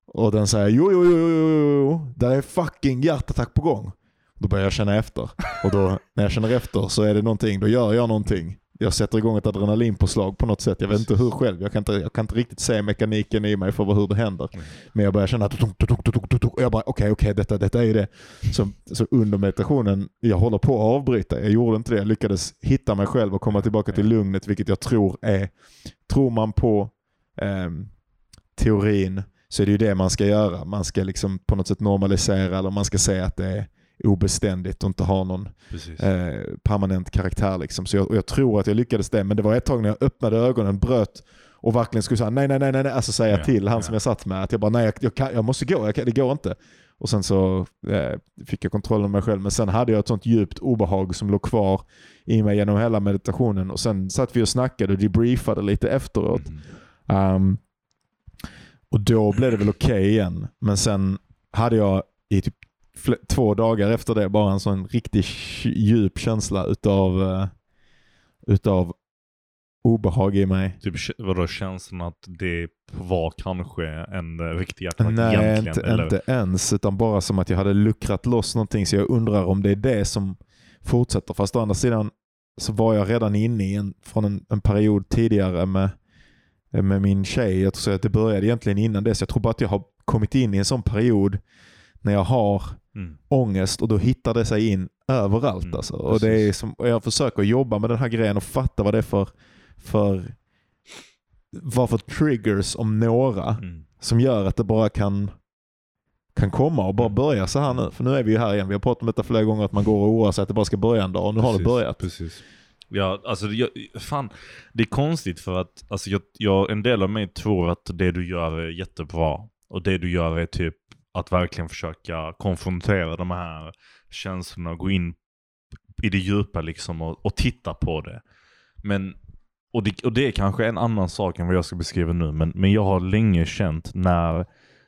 Och den säger jo, jo, jo, jo, jo. det är fucking hjärtattack på gång. Då börjar jag känna efter. Och då när jag känner efter så är det någonting, då gör jag någonting. Jag sätter igång ett adrenalinpåslag på något sätt. Jag vet inte hur själv. Jag kan inte, jag kan inte riktigt se mekaniken i mig för hur det händer. Mm. Men jag börjar känna att och jag bara okej, okej, detta, detta är det. Så, så under meditationen, jag håller på att avbryta. Jag gjorde inte det. Jag lyckades hitta mig själv och komma tillbaka till lugnet, vilket jag tror är, tror man på ehm, teorin så är det ju det man ska göra. Man ska liksom på något sätt normalisera eller man ska säga att det är obeständigt och inte har någon eh, permanent karaktär. Liksom. Så jag, och jag tror att jag lyckades det, men det var ett tag när jag öppnade ögonen, bröt och verkligen skulle säga nej, nej, nej, nej, alltså säga Ja, till han ja. som jag satt med att jag bara nej, jag, jag, kan, jag måste gå, jag kan, det går inte. Och sen så eh, fick jag kontroll över mig själv, men sen hade jag ett sånt djupt obehag som låg kvar i mig genom hela meditationen och sen satt vi och snackade och debriefade lite efteråt. Mm. Um, och då blev det väl okej igen. Men sen hade jag i typ två dagar efter det bara en sån riktigt djup känsla utav, uh, utav obehag i mig. Typ vadå känslan att det var kanske en eh, riktig hjärtattack Nej, egentligen? inte, eller? inte ens. Utan bara som att jag hade luckrat loss någonting. Så jag undrar om det är det som fortsätter. Fast å andra sidan så var jag redan inne i en, från en, en period tidigare med, med min tjej. Jag tror att det började egentligen innan det. Så jag tror bara att jag har kommit in i en sån period när jag har Mm. ångest och då hittar det sig in överallt. Mm, alltså. och det är precis. som, jag försöker jobba med den här grejen och fatta vad det är för, för, vad för triggers om några Mm. som gör att det bara kan, kan komma och bara Mm. börja så här nu. För nu är vi ju här igen. Vi har pratat om detta flera gånger att man går och oroar sig att det bara ska börja en dag och nu har det Precis, börjat. Precis. Ja, alltså jag, fan, det är konstigt för att alltså jag, jag, en del av mig tror att det du gör är jättebra. Och det du gör är typ att verkligen försöka konfrontera de här känslorna och gå in i det djupa liksom och, och titta på det. Men, och det, och det är kanske en annan sak än vad jag ska beskriva nu, men, men jag har länge känt när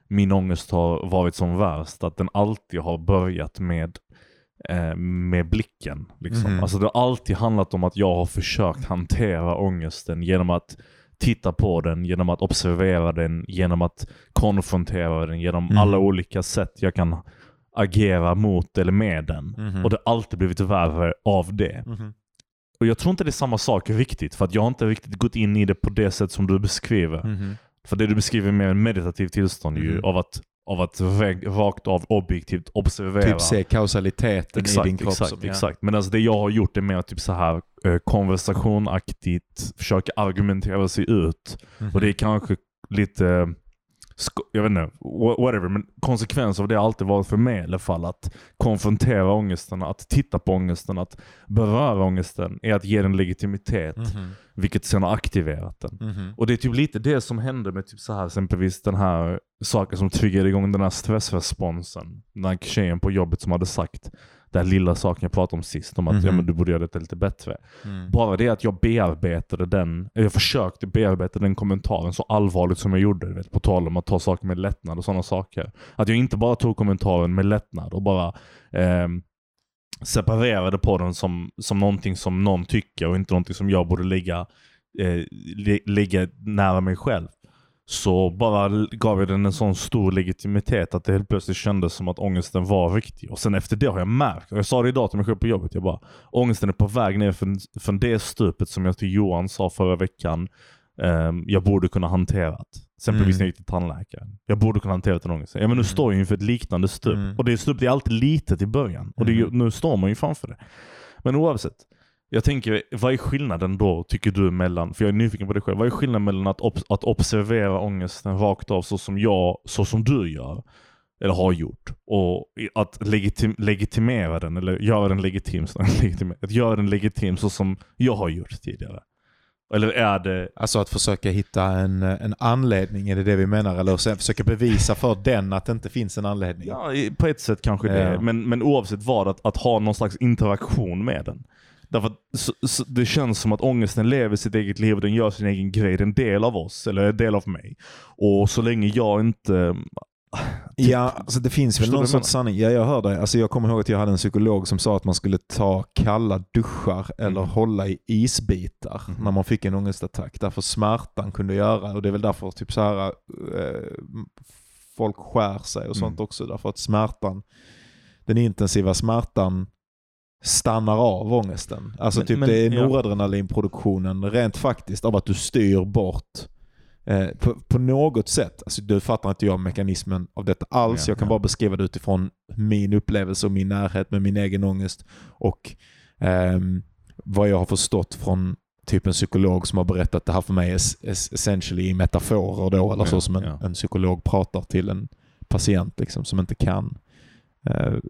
min ångest har varit som värst att den alltid har börjat med eh, med blicken. Liksom. Mhm. Alltså det har alltid handlat om att jag har försökt hantera ångesten genom att titta på den, genom att observera den, genom att konfrontera den, genom Mhm. alla olika sätt jag kan agera mot eller med den. Mhm. Och det har alltid blivit värre av det. Mhm. Och jag tror inte det är samma sak riktigt, för att jag har inte riktigt gått in i det på det sätt som du beskriver. Mhm. För det du beskriver är mer en meditativ tillstånd ju, Mhm. av att, av att rakt av objektivt observera. Typ se kausaliteten Exakt, i din kropp. exakt, som- ja. exakt. Men alltså det jag har gjort är mer typ så här konversationaktigt, försöka argumentera sig ut. Mhm. Och det är kanske lite, eh, jag vet inte, wha- whatever, men konsekvens av det har alltid varit för mig i alla fall att konfrontera ångesten, att titta på ångesten, att beröra ångesten är att ge den legitimitet, Mhm. vilket sen har aktiverat den. Mhm. Och det är typ lite det som hände med typ så här exempelvis den här saken som triggade igång den här stressresponsen. Den här tjejen på jobbet som hade sagt den lilla saken jag pratade om sist, om att Mhm. ja, men du borde göra detta lite bättre. Mm. Bara det att jag bearbetade den, jag försökte bearbeta den kommentaren så allvarligt som jag gjorde, vet, på tal om att ta saker med lättnad och sådana saker. Att jag inte bara tog kommentaren med lättnad och bara ehm, separerade på den som, som någonting som någon tycker och inte någonting som jag borde ligga, eh, li, ligga nära mig själv. Så bara gav jag den en sån stor legitimitet att det helt plötsligt kändes som att ångesten var riktig. Och sen efter det har jag märkt, och jag sa det idag till mig själv på jobbet, jag bara ångesten är på väg ner från, från det stupet som jag till Johan sa förra veckan ehm, jag borde kunna hantera. Exempelvis Mm. när jag gick till tandläkaren. Jag borde kunna hantera den ångesten. Ja men nu Mm. står jag inför ett liknande stup. Mm. Och det stupet är alltid litet i början. Och det Mm. nu står man ju framför det. Men oavsett. Jag tänker, vad är skillnaden då, tycker du, mellan, för jag är nyfiken på det själv, vad är skillnaden mellan att, ob- att observera ångesten rakt av så som jag, så som du gör, eller har gjort, och att legitim, legitimera den, eller göra den legitim, att göra den legitim så som jag har gjort tidigare? Eller är det, Alltså att försöka hitta en, en anledning, är det det vi menar? Eller sen försöka bevisa för den att det inte finns en anledning? ja på ett sätt kanske det, Ja. men, men oavsett vad, att, att ha någon slags interaktion med den. Därför så, så, det känns som att ångesten lever sitt eget liv och den gör sin egen grej. Det är en del av oss, eller en del av mig. Och så länge jag inte... Ja, alltså det finns väl någon sorts sanning. Ja, jag hör dig. Alltså jag kommer ihåg att jag hade en psykolog som sa att man skulle ta kalla duschar eller Mm. hålla i isbitar Mhm. när man fick en ångestattack. Därför smärtan kunde göra, och det är väl därför typ så här, eh, folk skär sig och sånt Mm. också. Därför att smärtan, den intensiva smärtan stannar av ångesten. Alltså Men- typ men- det är noradrenalinproduktionen rent faktiskt av att du styr bort eh, på, på något sätt. Alltså du fattar inte jag mekanismen av detta alls. Ja, jag kan ja. bara beskriva det utifrån min upplevelse och min närhet med min egen ångest. Och ehm, vad jag har förstått från typ en psykolog som har berättat det här för mig es- es- essentially i metaforer då, eller så som en, ja. en psykolog pratar till en patient liksom, som inte kan eh,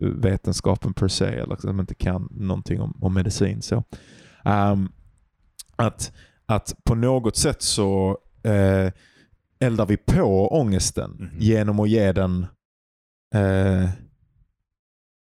vetenskapen per se, eller som inte kan någonting om, om medicin. Så. Ehm, att, att på något sätt så eh, eldar vi på ångesten Mhm. genom att ge den eh,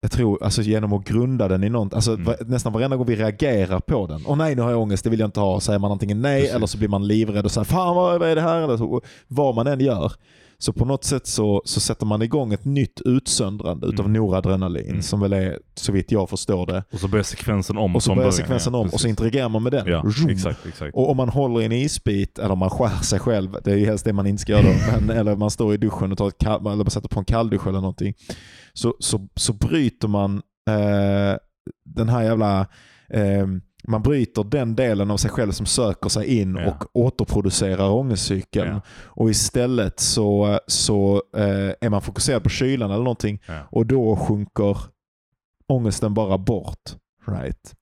jag tror, alltså genom att grunda den i något. Alltså Mm. nästan varenda gång vi reagerar på den. Åh nej, nu har jag ångest, det vill jag inte ha. Säger man antingen nej Precis. eller så blir man livrädd och säger fan vad vad är det här? Eller så, vad man än gör. Så på något sätt så, så sätter man igång ett nytt utsöndrande utav Mm. noradrenalin Mm. som väl är, så vitt jag förstår det. Och så börjar sekvensen om Och så börjar början. sekvensen ja, om och så interagerar man med den. Ja, exakt, exakt. Och om man håller i en isbit, eller om man skär sig själv, det är ju helst det man inte ska göra då, men, eller man står i duschen och tar ett kall, eller sätter på en kalldusch eller någonting, så, så, så bryter man eh, den här jävla, eh, man bryter den delen av sig själv som söker sig in Ja. och återproducerar ångestcykeln. Ja. Och istället så, så eh, är man fokuserad på kylan eller någonting Ja. och då sjunker ångesten bara bort. Right.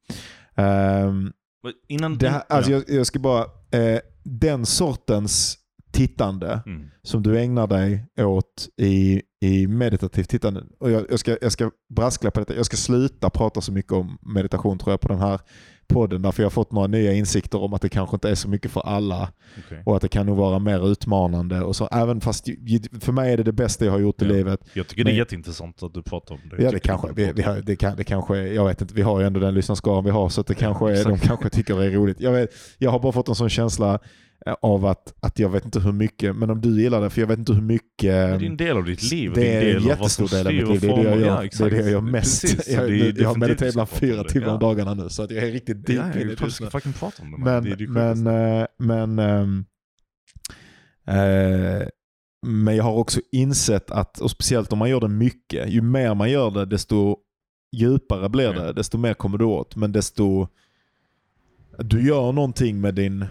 Men Innan... det här, alltså ja. jag, jag ska bara, eh, den sortens tittande Mm. som du ägnar dig åt i, i meditativt tittande. Och jag, jag, ska, jag ska brasklappa detta. Jag ska sluta prata så mycket om meditation tror jag på den här podden. Därför jag har fått några nya insikter om att det kanske inte är så mycket för alla. Okej. Och att det kan nog vara mer utmanande. Och så, även fast för mig är det det bästa jag har gjort i Ja. livet. Jag tycker det är Men- jätteintressant att du pratar om det. Ja, det kanske, vi, vi har, det, kan, det kanske, jag vet inte, vi har ju ändå den lyssnarskaran vi har så det kanske är, de kanske tycker det är roligt. Jag, vet, jag har bara fått en sån känsla av att, att jag vet inte hur mycket, men om du gillar det, för jag vet inte hur mycket... Det är en del av ditt liv. Det en är del en av vad jättestor del av mitt liv. Det är det jag gör, Ja, det är det jag gör mest. Precis, jag, det jag har mediterat ibland fyra det. timmar om Ja. dagarna nu, så att jag är riktigt deep Ja, in i det ska fucking prata om det. Men, det det men, eh, men, ehm, eh, men jag har också insett att, och speciellt om man gör det mycket, ju mer man gör det desto djupare blir det, Ja. desto mer kommer du åt. Men desto... Du gör någonting med din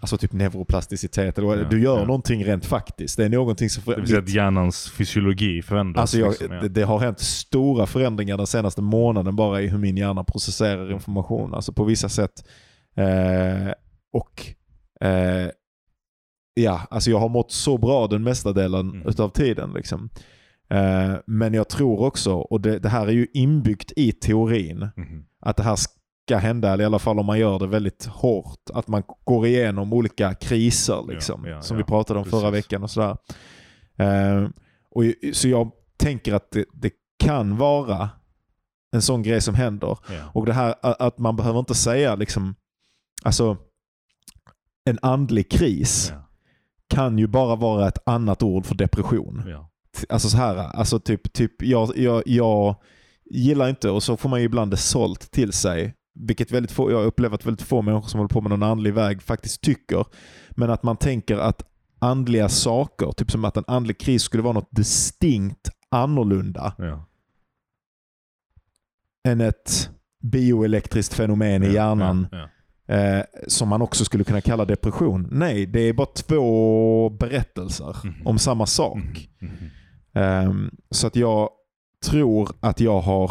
alltså typ neuroplasticitet. Eller. Ja, du gör ja. någonting rent faktiskt. Det är någonting som... Det vill säga att hjärnans fysiologi förändras. Alltså jag, liksom, ja. det, det har hänt stora förändringar den senaste månaden bara i hur min hjärna processerar information. Alltså på vissa sätt. Eh, och eh, ja, alltså jag har mått så bra den mesta delen Mm. utav tiden. Liksom. Eh, men jag tror också, och det, det här är ju inbyggt i teorin, Mhm. att det här ska hända, eller i alla fall om man gör det väldigt hårt. Att man går igenom olika kriser liksom, Ja, ja, som vi pratade om förra Precis. veckan och sådär. Eh, och, så jag tänker att det, det kan vara en sån grej som händer. Och det här att man behöver inte säga liksom, alltså en andlig kris kan ju bara vara ett annat ord för depression. Alltså så här, alltså typ, typ jag, jag, jag gillar inte, och så får man ju ibland det sålt till sig, vilket väldigt få, jag har upplevt att väldigt få människor som håller på med någon andlig väg faktiskt tycker. Men att man tänker att andliga saker, typ som att en andlig kris skulle vara något distinkt annorlunda Ja. än ett bioelektriskt fenomen i hjärnan Ja. eh, som man också skulle kunna kalla depression. Nej, det är bara två berättelser Mhm. om samma sak. Mhm. Mhm. Ehm, så att jag tror att jag har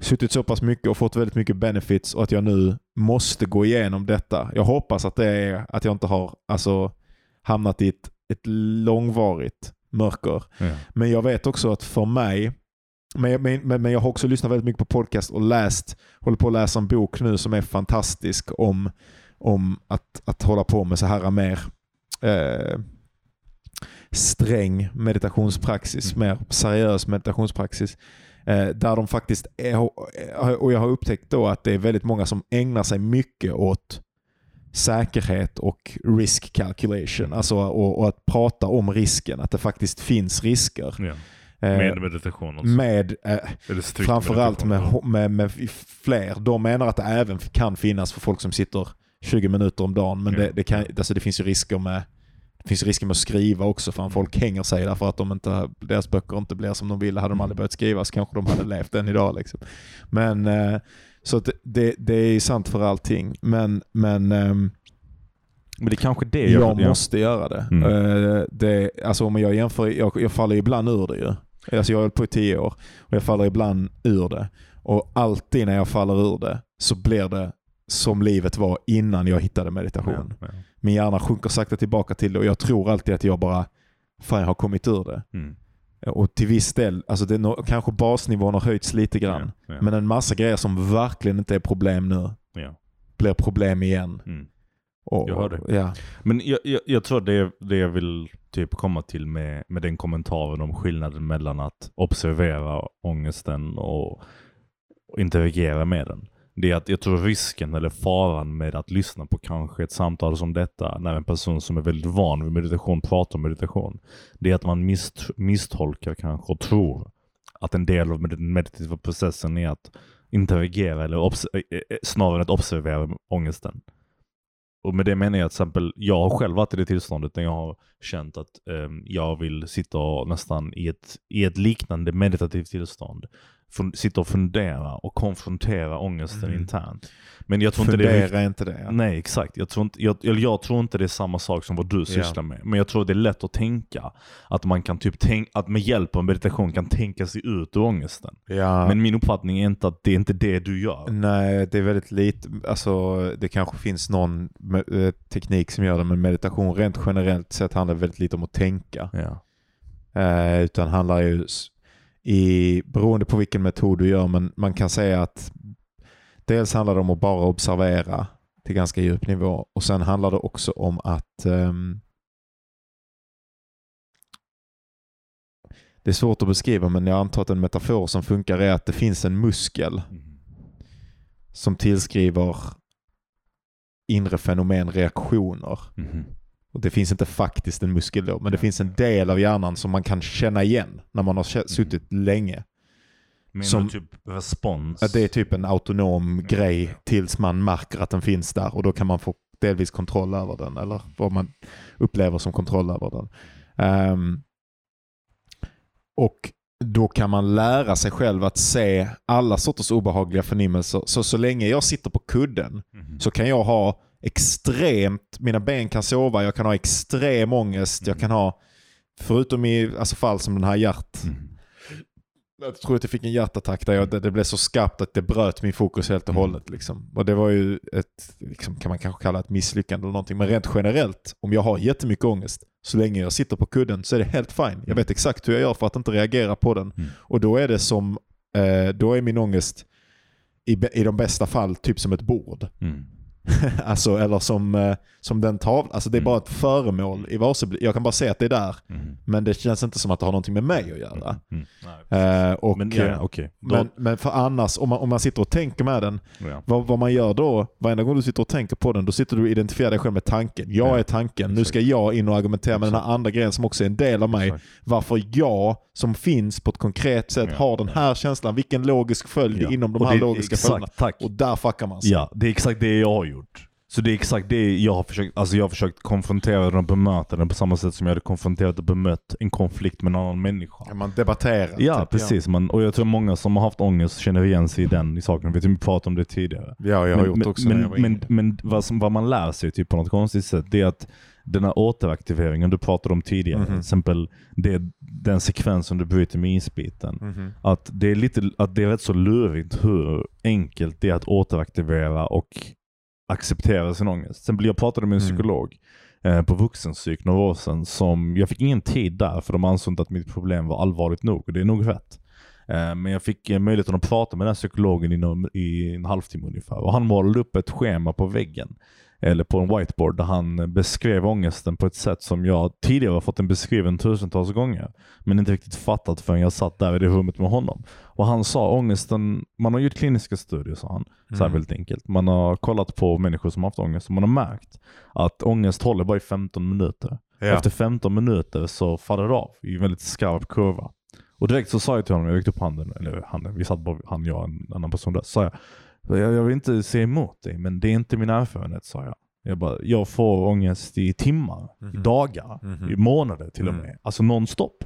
suttit så pass mycket och fått väldigt mycket benefits och att jag nu måste gå igenom detta. Jag hoppas att det är att jag inte har alltså, hamnat i ett, ett långvarigt mörker. Ja. Men jag vet också att för mig, men, men, men men jag har också lyssnat väldigt mycket på podcast och läst, håller på att läsa en bok nu som är fantastisk om, om att, att hålla på med så här mer eh, sträng meditationspraxis, Mm. mer seriös meditationspraxis. Eh, där de faktiskt är, och jag har upptäckt då att det är väldigt många som ägnar sig mycket åt säkerhet och risk calculation. Alltså och, och att prata om risken, att det faktiskt finns risker. Ja. Eh, Med meditation alltså. med eh, framförallt med, med, med fler. De menar att det även kan finnas för folk som sitter 20 minuter om dagen. Men Ja. det, det, kan, alltså det finns ju risker med det finns risker med att skriva också för folk hänger sig därför att de inte, deras böcker inte blir som de ville. Hade de aldrig börjat skriva så kanske de hade levt än idag. Liksom. Men, eh, Så att det, det är sant för allting. Men, men ehm, Men det är kanske det jag jag, måste göra det. Mm. Eh, det alltså om jag jämför, jag, jag faller ibland ur det ju. Alltså jag har hållit på i tio år och jag faller ibland ur det. Och alltid när jag faller ur det så blir det som livet var innan jag hittade meditation. Ja, ja. Min hjärna sjunker sakta tillbaka till det och jag tror alltid att jag bara, fan jag har kommit ur det. Mm. Och till viss del, alltså det nå- kanske basnivån har höjts lite grann. Ja, ja. Men en massa grejer som verkligen inte är problem nu Ja. blir problem igen. Mm. Och, Jag hör det. Ja. Men jag, jag, jag tror det, det jag vill typ komma till med, med den kommentaren om skillnaden mellan att observera ångesten och, och interagera med den. Det är att jag tror risken eller faran med att lyssna på kanske ett samtal som detta när en person som är väldigt van vid meditation pratar om meditation. Det är att man mist, misstolkar kanske och tror att en del av den meditativa processen är att interagera eller eh, eh, eh, snarare än att observera ångesten. Och med det menar jag till exempel, jag har själv varit i det tillståndet när jag har känt att ehm, jag vill sitta och nästan i ett, i ett liknande meditativt tillstånd sitta och fundera och konfrontera ångesten Mm. internt. Men jag tror inte det är Fundera inte det. Ja. Nej, exakt. Jag tror, inte, jag, jag tror inte det är samma sak som vad du sysslar med. Men jag tror det är lätt att tänka att man kan typ tänk, att med hjälp av meditation kan tänka sig ut ur ångesten. Ja. Men min uppfattning är inte att det är inte det du gör. Nej, det är väldigt lite. Alltså, det kanske finns någon eh, teknik som gör det, men meditation rent generellt sett handlar väldigt lite om att tänka. Ja. Eh, utan handlar ju i, beroende på vilken metod du gör, men man kan säga att dels handlar det om att bara observera till ganska djup nivå och sen handlar det också om att ehm, det är svårt att beskriva men jag antar att en metafor som funkar är att det finns en muskel Mm. som tillskriver inre fenomen reaktioner. Mhm. Och Det finns inte faktiskt en muskel då, men det finns en del av hjärnan som man kan känna igen när man har kä- suttit länge. Menar Som- typ respons? Att det är typ en autonom grej tills man märker att den finns där och då kan man få delvis kontroll över den eller vad man upplever som kontroll över den. Ehm, och då kan man lära sig själv att se alla sorters obehagliga förnimmelser. Så så länge jag sitter på kudden Mhm. så kan jag ha extremt, mina ben kan sova, jag kan ha extrem ångest, jag kan ha, förutom i alltså fall som den här hjärt, Mhm. jag tror att jag fick en hjärtattack där jag, där det blev så skarpt att det bröt min fokus helt och Mm. hållet. Liksom. Och det var ju ett, liksom, kan man kanske kalla ett misslyckande eller någonting. Men rent generellt, om jag har jättemycket ångest, så länge jag sitter på kudden så är det helt fine. Jag vet exakt hur jag gör för att inte reagera på den. Mm. Och då är det som, eh, då är min ångest i, i de bästa fall typ som ett bord. Mm. alltså, eller som, eh, som den tavlan. Alltså det är Mm. bara ett föremål i varseblick. Jag kan bara se att det är där. Mhm. Men det känns inte som att det har någonting med mig att göra. Mm. Eh, och, Men ja, okej. Då- men, men för annars, om man, om man sitter och tänker med den, ja. vad, vad man gör då, varenda gång du sitter och tänker på den, då sitter du och identifierar dig själv med tanken. Jag Ja, är tanken, nu ska jag in och argumentera med den Exakt. här andra grejen som också är en del av mig. Exakt. Varför jag, som finns på ett konkret sätt, har den här känslan. Vilken logisk följd inom de här logiska följderna. Och där fuckar man sig. Ja, det är exakt det jag har gjort. Så det är exakt det jag har försökt, alltså jag har försökt konfrontera den och bemöta den på samma sätt som jag hade konfronterat och bemött en konflikt med en annan människa. Man debatterar. Ja, typ, precis. Man, och jag tror många som har haft ångest känner igen sig i den i saken. Vi pratade om det tidigare. Ja, jag har gjort men, också men, men, men vad, som, vad man lär sig typ på något konstigt sätt, det är att den här återaktiveringen du pratade om tidigare, Mhm. till exempel det, den sekvensen du bryter med isbiten. Mhm. Att det är lite, att det är rätt så lurigt hur enkelt det är att återaktivera och acceptera sin ångest. Exempel jag pratade med en Mm. psykolog eh, på vuxenpsyk några år sedan som, jag fick ingen tid där för de ansåg inte att mitt problem var allvarligt nog och det är nog rätt. Eh, men jag fick eh, möjligheten att prata med den här psykologen i en halvtimme ungefär och han målade upp ett schema på väggen eller på en whiteboard där han beskrev ångesten på ett sätt som jag tidigare har fått den beskriven tusentals gånger men inte riktigt fattat förrän jag satt där i det rummet med honom. Och han sa ångesten, man har gjort kliniska studier sa han, så här Mm. väldigt enkelt. Man har kollat på människor som haft ångest och man har märkt att ångest håller bara i 15 minuter. Ja. Efter 15 minuter så faller det av i en väldigt skarp kurva. Och direkt så sa jag till honom, jag räckte upp handen, eller handen, vi satt bara, han, jag och en annan person där, så sa jag, jag, jag vill inte se emot dig, men det är inte min erfarenhet, sa jag. Jag, bara, jag får ångest i timmar, i Mhm. dagar, Mhm. i månader till och Mm. med. Alltså nonstop.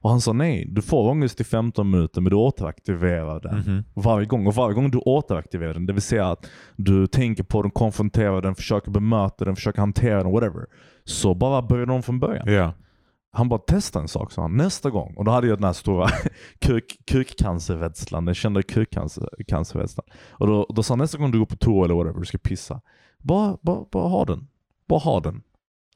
Och han sa nej, du får ångest i 15 minuter men du återaktiverar den Mhm. varje gång. Och varje gång du återaktiverar den, det vill säga att du tänker på den, konfronterar den, försöker bemöta den, försöker hantera den, whatever. Så bara börjar de från början. Ja. Han bara testa en sak sa han, nästa gång. Och då hade jag den här stora kuk, kukcancerrädslan, den kända kukcancerrädslan. Och då, då sa han nästa gång du går på toa eller whatever, du ska pissa. Bara, bara, bara ha den. Bara ha den.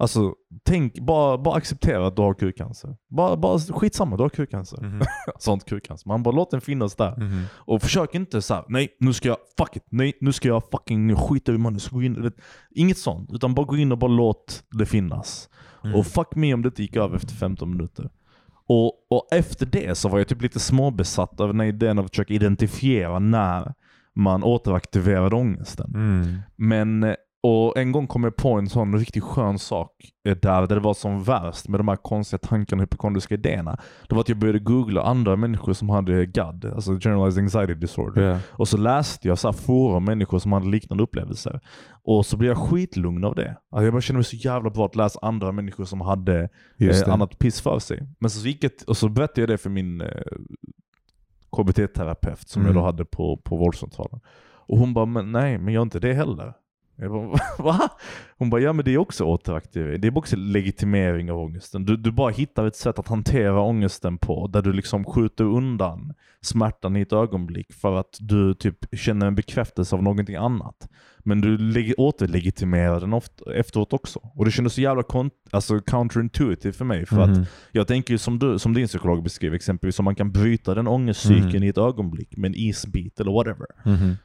Alltså, tänk, bara, bara acceptera att du har kukcancer. Bara, bara skitsamma, du har kukcancer. Mhm. Sånt kukcancer. Man bara låt den finnas där. Mhm. Och försök inte så här, nej nu ska jag, fuck it, nej nu ska jag fucking skita i mannen, gå in. Inget sånt, utan bara gå in och bara låt det finnas. Mm. Och fuck me om det inte gick över efter 15 minuter. Och, och efter det så var jag typ lite småbesatt av den här idén av att försöka identifiera när man återaktiverade ångesten. Mm. Men, eh, och en gång kom jag på en sån riktigt skön sak eh, där, där det var som värst med de här konstiga tankarna och hypokondriska idéerna. Det var att jag började googla andra människor som hade GAD, alltså Generalized Anxiety Disorder. Ja. Och så läste jag så forum om människor som hade liknande upplevelser. Och så blev jag skitlugn av det. Alltså jag bara kände mig så jävla bra att läsa andra människor som hade eh, annat piss för sig. Men så gick jag, och så berättade jag det för min eh, KBT-terapeut som jag Mm. då hade på, på vårdcentralen. Och hon bara, men nej, men gör inte det heller. Jag bara, va? Hon bara, ja men det är också återaktivering. Det är också legitimering av ångesten. Du, du bara hittar ett sätt att hantera ångesten på där du liksom skjuter undan smärtan i ett ögonblick för att du typ känner en bekräftelse av någonting annat. Men du leg- återlegitimerar den ofta, efteråt också. Och det kändes så jävla kon- alltså counterintuitive för mig. För att Mhm. jag tänker som, du, som din psykolog beskriver exempelvis, om man kan bryta den ångestcykeln Mm. i ett ögonblick med en isbit eller whatever. Mhm.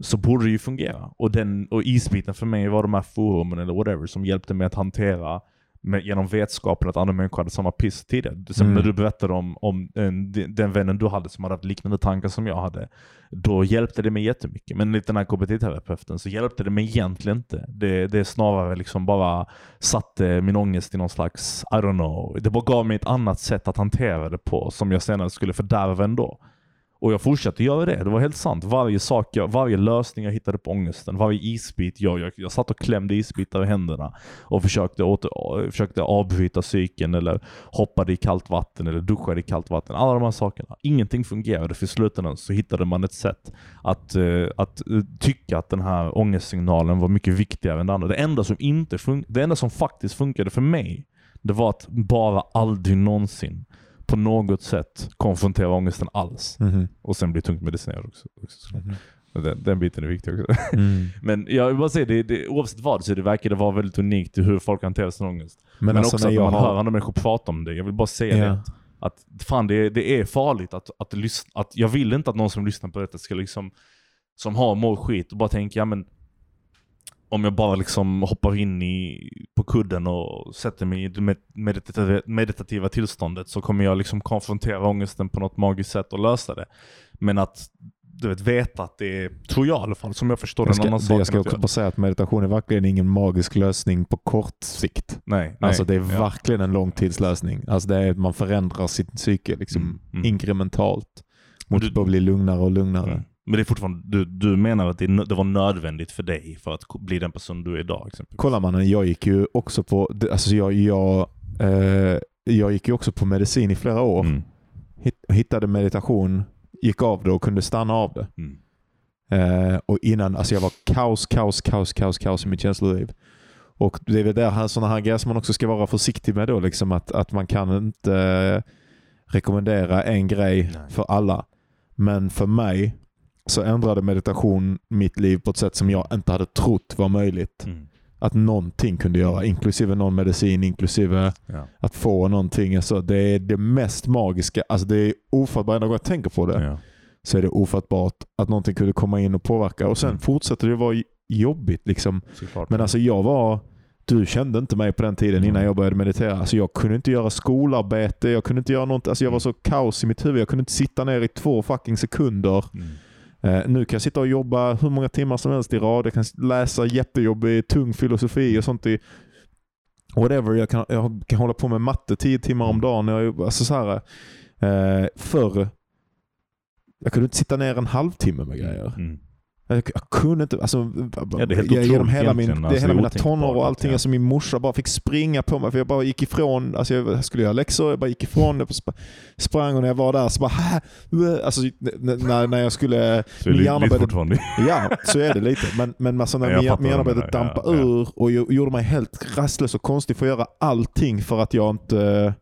Så borde det ju fungera. Och, den, och isbiten för mig var de här forumen eller whatever som hjälpte mig att hantera med, genom vetskapen att andra människor hade samma piss tidigare. Exempel Mm. när du berättade om, om en, den vännen du hade som hade haft liknande tankar som jag hade. Då hjälpte det mig jättemycket. Men enligt den här KBT-terapeuten så hjälpte det mig egentligen inte. Det, det snarare liksom bara satte min ångest i någon slags, I don't know. Det bara gav mig ett annat sätt att hantera det på som jag senare skulle fördärva ändå. Och jag fortsatte göra det. Det var helt sant. Varje sak, jag, varje lösning jag hittade på ångesten, varje isbit jag, jag, jag satt och klämde isbitar i händerna och försökte, åter, försökte avbryta cykeln eller hoppade i kallt vatten eller duschade i kallt vatten. Alla de här sakerna. Ingenting fungerade. För i slutändan så hittade man ett sätt att, eh, att eh, tycka att den här ångestsignalen var mycket viktigare än det andra. Det enda som, inte fun- det enda som faktiskt funkade för mig, det var att bara aldrig någonsin på något sätt konfrontera ångesten alls. Mhm. Och sen bli tungt medicinerad också. också. Mhm. Den, den biten är viktig också. Mm. Men jag vill bara säga, det, det, oavsett vad så det verkar det vara väldigt unikt hur folk hanterar sin ångest. Men, Men, alltså också att man hör har... andra människor prata om det. Jag vill bara säga Ja. det. Att fan det, är- det är farligt att, att, lyssna, att jag vill inte att någon som lyssnar på detta ska liksom, som har mår skit och bara tänka, ja men om jag bara liksom hoppar in i, på kudden och sätter mig i det med- meditativa, meditativa tillståndet så kommer jag liksom konfrontera ångesten på något magiskt sätt och lösa det. Men att du vet, veta att det är, tror jag i alla fall, som jag förstår Jag det, en annan ska, sak. jag ska också bara säga att meditation är verkligen ingen magisk lösning på kort sikt. nej, nej, Alltså det är ja. verkligen en långtidslösning. Alltså det är att man förändrar sitt psyke liksom Mm, mm. inkrementalt. Mot Du- att bli lugnare och lugnare. Mm. Men det är fortfarande, du, du menar att det, det var nödvändigt för dig för att bli den person du är idag? Exempelvis. Kolla mannen, jag gick ju också på, alltså jag, jag, eh, jag gick ju också på medicin i flera år. Mm. Hitt, hittade meditation, gick av det och kunde stanna av det. Mm. Eh, och innan, alltså jag var kaos, kaos, kaos, kaos, kaos i mitt känsloliv. Och det är väl där sådana här grejer som man också ska vara försiktig med då. Liksom att, att man kan inte eh, rekommendera en grej Nej. för alla. Men för mig så ändrade meditation mitt liv på ett sätt som jag inte hade trott var möjligt. Mm. Att någonting kunde göra, inklusive någon medicin, inklusive Ja. att få någonting. Alltså det är det mest magiska. Alltså det är ofattbart. Varje gång jag tänker på det Ja. så är det ofattbart att någonting kunde komma in och påverka. Och sen Mm. fortsätter det vara jobbigt. Liksom. Såklart. Men alltså jag var... Du kände inte mig på den tiden innan Mm. jag började meditera. Alltså jag kunde inte göra skolarbete, jag kunde inte göra något. Alltså jag var Mm. så kaos i mitt huvud. Jag kunde inte sitta ner i två fucking sekunder. Mm. Eh, nu kan jag sitta och jobba hur många timmar som helst i rad. Jag kan läsa jättejobbig, tung filosofi och sånt. I, whatever. Jag kan, jag kan hålla på med matte tio timmar om dagen. Jag, alltså så här, eh, förr, jag kunde inte sitta ner en halvtimme med grejer. Mm. Jag, jag kunde inte, alltså, Ja, det är jag- genom hela, min, det, Alltså, hela det är mina tonår och allting. ja. Alltså, min morsa bara fick springa på mig för jag bara gick ifrån. Alltså, jag skulle göra läxor, jag bara gick ifrån. Jag sp- sprang och när jag var där så bara alltså, när, när jag skulle Så är det lite fortfarande. Ja, så är det lite. Men, men alltså när Ja, min, hjärna vad du började menar. dampa Ja, ur och gjorde mig helt rastlös och konstig för att göra allting för att jag inte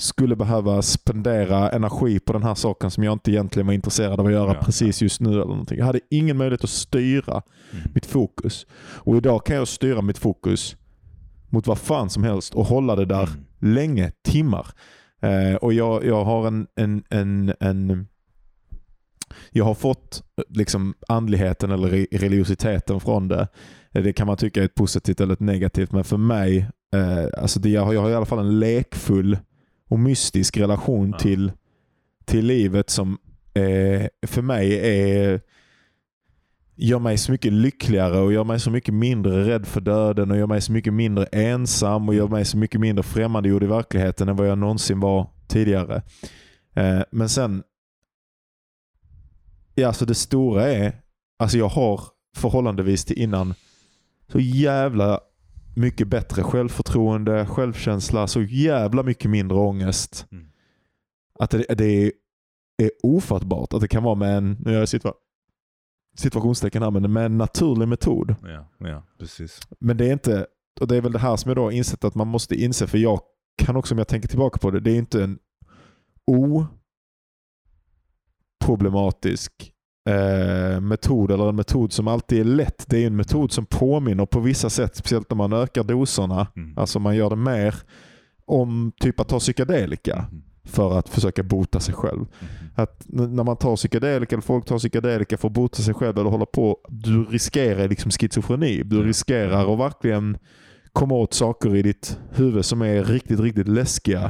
skulle behöva spendera energi på den här saken som jag inte egentligen var intresserad av att göra Ja, precis just nu. eller någonting. Jag hade ingen möjlighet att styra Mm. mitt fokus. Och idag kan jag styra mitt fokus mot vad fan som helst och hålla det där Mm. länge, timmar. Eh, och jag, jag har en, en, en, en jag har fått eh, liksom andligheten eller re- religiositeten från det. Eh, Det kan man tycka är ett positivt eller ett negativt, men för mig, eh, alltså det, jag, har, jag har i alla fall en lekfull och mystisk relation Ja. till, till livet som eh, för mig är gör mig så mycket lyckligare och gör mig så mycket mindre rädd för döden och gör mig så mycket mindre ensam och gör mig så mycket mindre främmandegjord i verkligheten än vad jag någonsin var tidigare. Eh, men sen, ja alltså det stora är, alltså jag har förhållandevis till innan så jävla mycket bättre självförtroende, självkänsla, så jävla mycket mindre ångest. Mm. Att det, det är, är ofattbart att det kan vara med en, nu gör jag situa- situationstecken här, men med en naturlig metod. Ja, ja, precis. Men det är inte, och det är väl det här som jag då har insett att man måste inse, för jag kan också om jag tänker tillbaka på det, det är inte en oproblematisk eh, metod eller en metod som alltid är lätt. Det är en metod som påminner på vissa sätt, speciellt när man ökar doserna, Mm. alltså man gör det mer om typ att ta psykedelika Mhm. för att försöka bota sig själv. Mhm. Att när man tar psykedelika, eller folk tar psykedelika för att bota sig själv eller hålla på, du riskerar liksom schizofreni. Du Ja. riskerar att verkligen komma åt saker i ditt huvud som är riktigt, riktigt läskiga.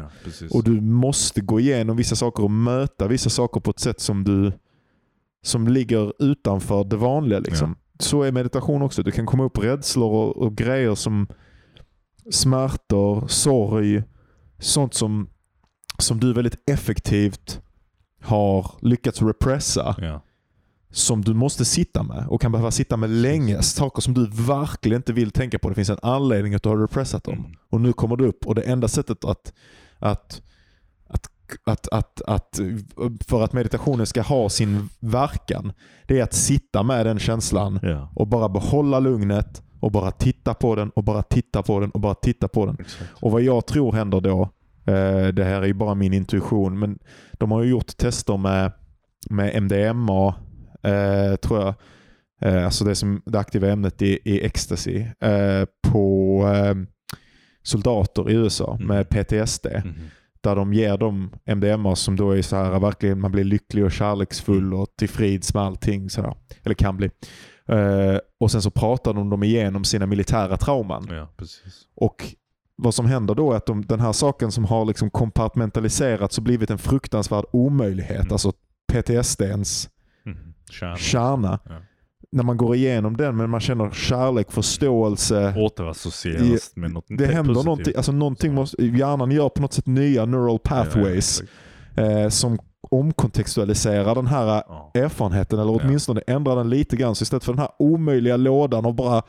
Ja. Och du måste gå igenom vissa saker och möta vissa saker på ett sätt som du som ligger utanför det vanliga. Liksom. Så är meditation också. Du kan komma upp rädslor och, och grejer som smärtor, sorg, sånt som, som du väldigt effektivt har lyckats repressa ja. som du måste sitta med och kan behöva sitta med länge. Saker som du verkligen inte vill tänka på. Det finns en anledning att du har repressat dem. Mm. Och nu kommer du upp och det enda sättet att, att, att, att, att, för att meditationen ska ha sin verkan, det är att sitta med den känslan Ja, och bara behålla lugnet och bara titta på den och bara titta på den och bara titta på den. exakt. Och vad jag tror händer då, eh, det här är ju bara min intuition, men de har ju gjort tester med, med MDMA, eh, tror jag, eh, alltså det, som, det aktiva ämnet i, i ecstasy, på soldater i USA Mm. med PTSD. Mhm. Där de ger dem MDMA som då är så här, verkligen man blir lycklig och kärleksfull och tillfreds med allting. Så här, eller kan bli. Eh, och sen så pratar de dem igenom sina militära trauman. Ja. Och vad som händer då är att de, den här saken som har liksom kompartmentaliserats och blivit en fruktansvärd omöjlighet, Mm. alltså PTSDns Mhm. Kärna. kärna. Ja. När man går igenom den, men man känner kärlek, förståelse. Återassocieras med något Det händer positivt. någonting, alltså någonting måste, hjärnan gör på något sätt nya neural pathways Ja, ja, eh, som omkontextualiserar den här ja. erfarenheten eller Ja. åtminstone ändrar den lite grann. Så istället för den här omöjliga lådan och bara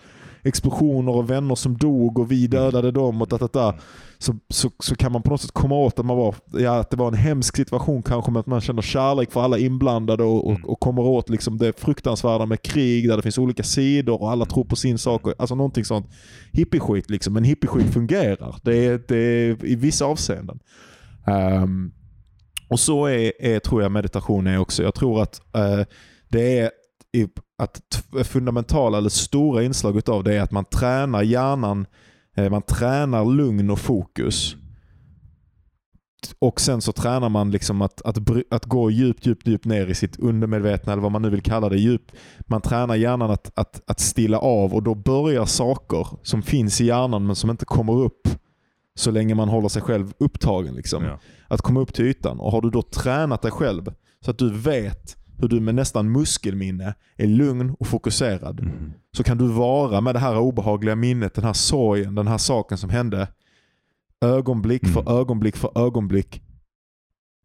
explosioner och vänner som dog och vi dödade dem och da, da, da, så, så, så kan man på något sätt komma åt att, man var, ja, att det var en hemsk situation kanske men att man känner kärlek för alla inblandade och, och, Mm. och kommer åt liksom det fruktansvärda med krig där det finns olika sidor och alla tror på sin sak. och- Alltså någonting sånt hippieskit liksom. Men hippieskit fungerar. Det är, det är i vissa avseenden. Ehm, och så är, är, tror jag meditation är också. Jag tror att eh, det är i, att fundamentala eller stora inslag utav det är att man tränar hjärnan, eh, man tränar lugn och fokus. Och sen så tränar man liksom att, att, att gå djupt, djupt, djupt ner i sitt undermedvetna eller vad man nu vill kalla det. Djupt. Man tränar hjärnan att, att, att stilla av och då börjar saker som finns i hjärnan men som inte kommer upp så länge man håller sig själv upptagen. Liksom Ja. att komma upp till ytan. Och har du då tränat dig själv så att du vet hur du med nästan muskelminne är lugn och fokuserad. Mhm. Så kan du vara med det här obehagliga minnet, den här sorgen, den här saken som hände ögonblick för Mm. ögonblick för ögonblick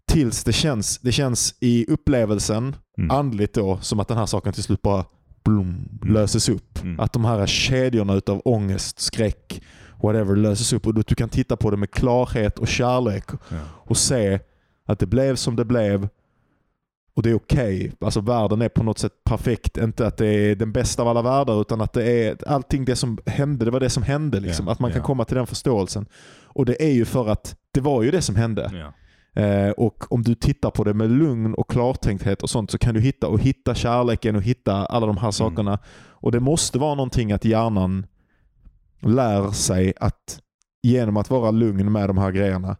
tills det känns, det känns i upplevelsen Mm. andligt då som att den här saken till slut bara blom, löses upp. Mm. Att de här kedjorna utav ångest, skräck, whatever löses upp. Och du kan titta på det med klarhet och kärlek Ja. och se att det blev som det blev och det är okej. Alltså världen är på något sätt perfekt. Inte att det är den bästa av alla världar utan att det är allting det som hände, det var det som hände. Liksom. Ja, att man kan ja. komma till den förståelsen. Och det är ju för att det var ju det som hände. Ja. Eh, och om du tittar på det med lugn och klartänkthet och sånt så kan du hitta och hitta kärleken och hitta alla de här sakerna. Och det måste vara någonting att hjärnan lär sig att genom att vara lugn med de här grejerna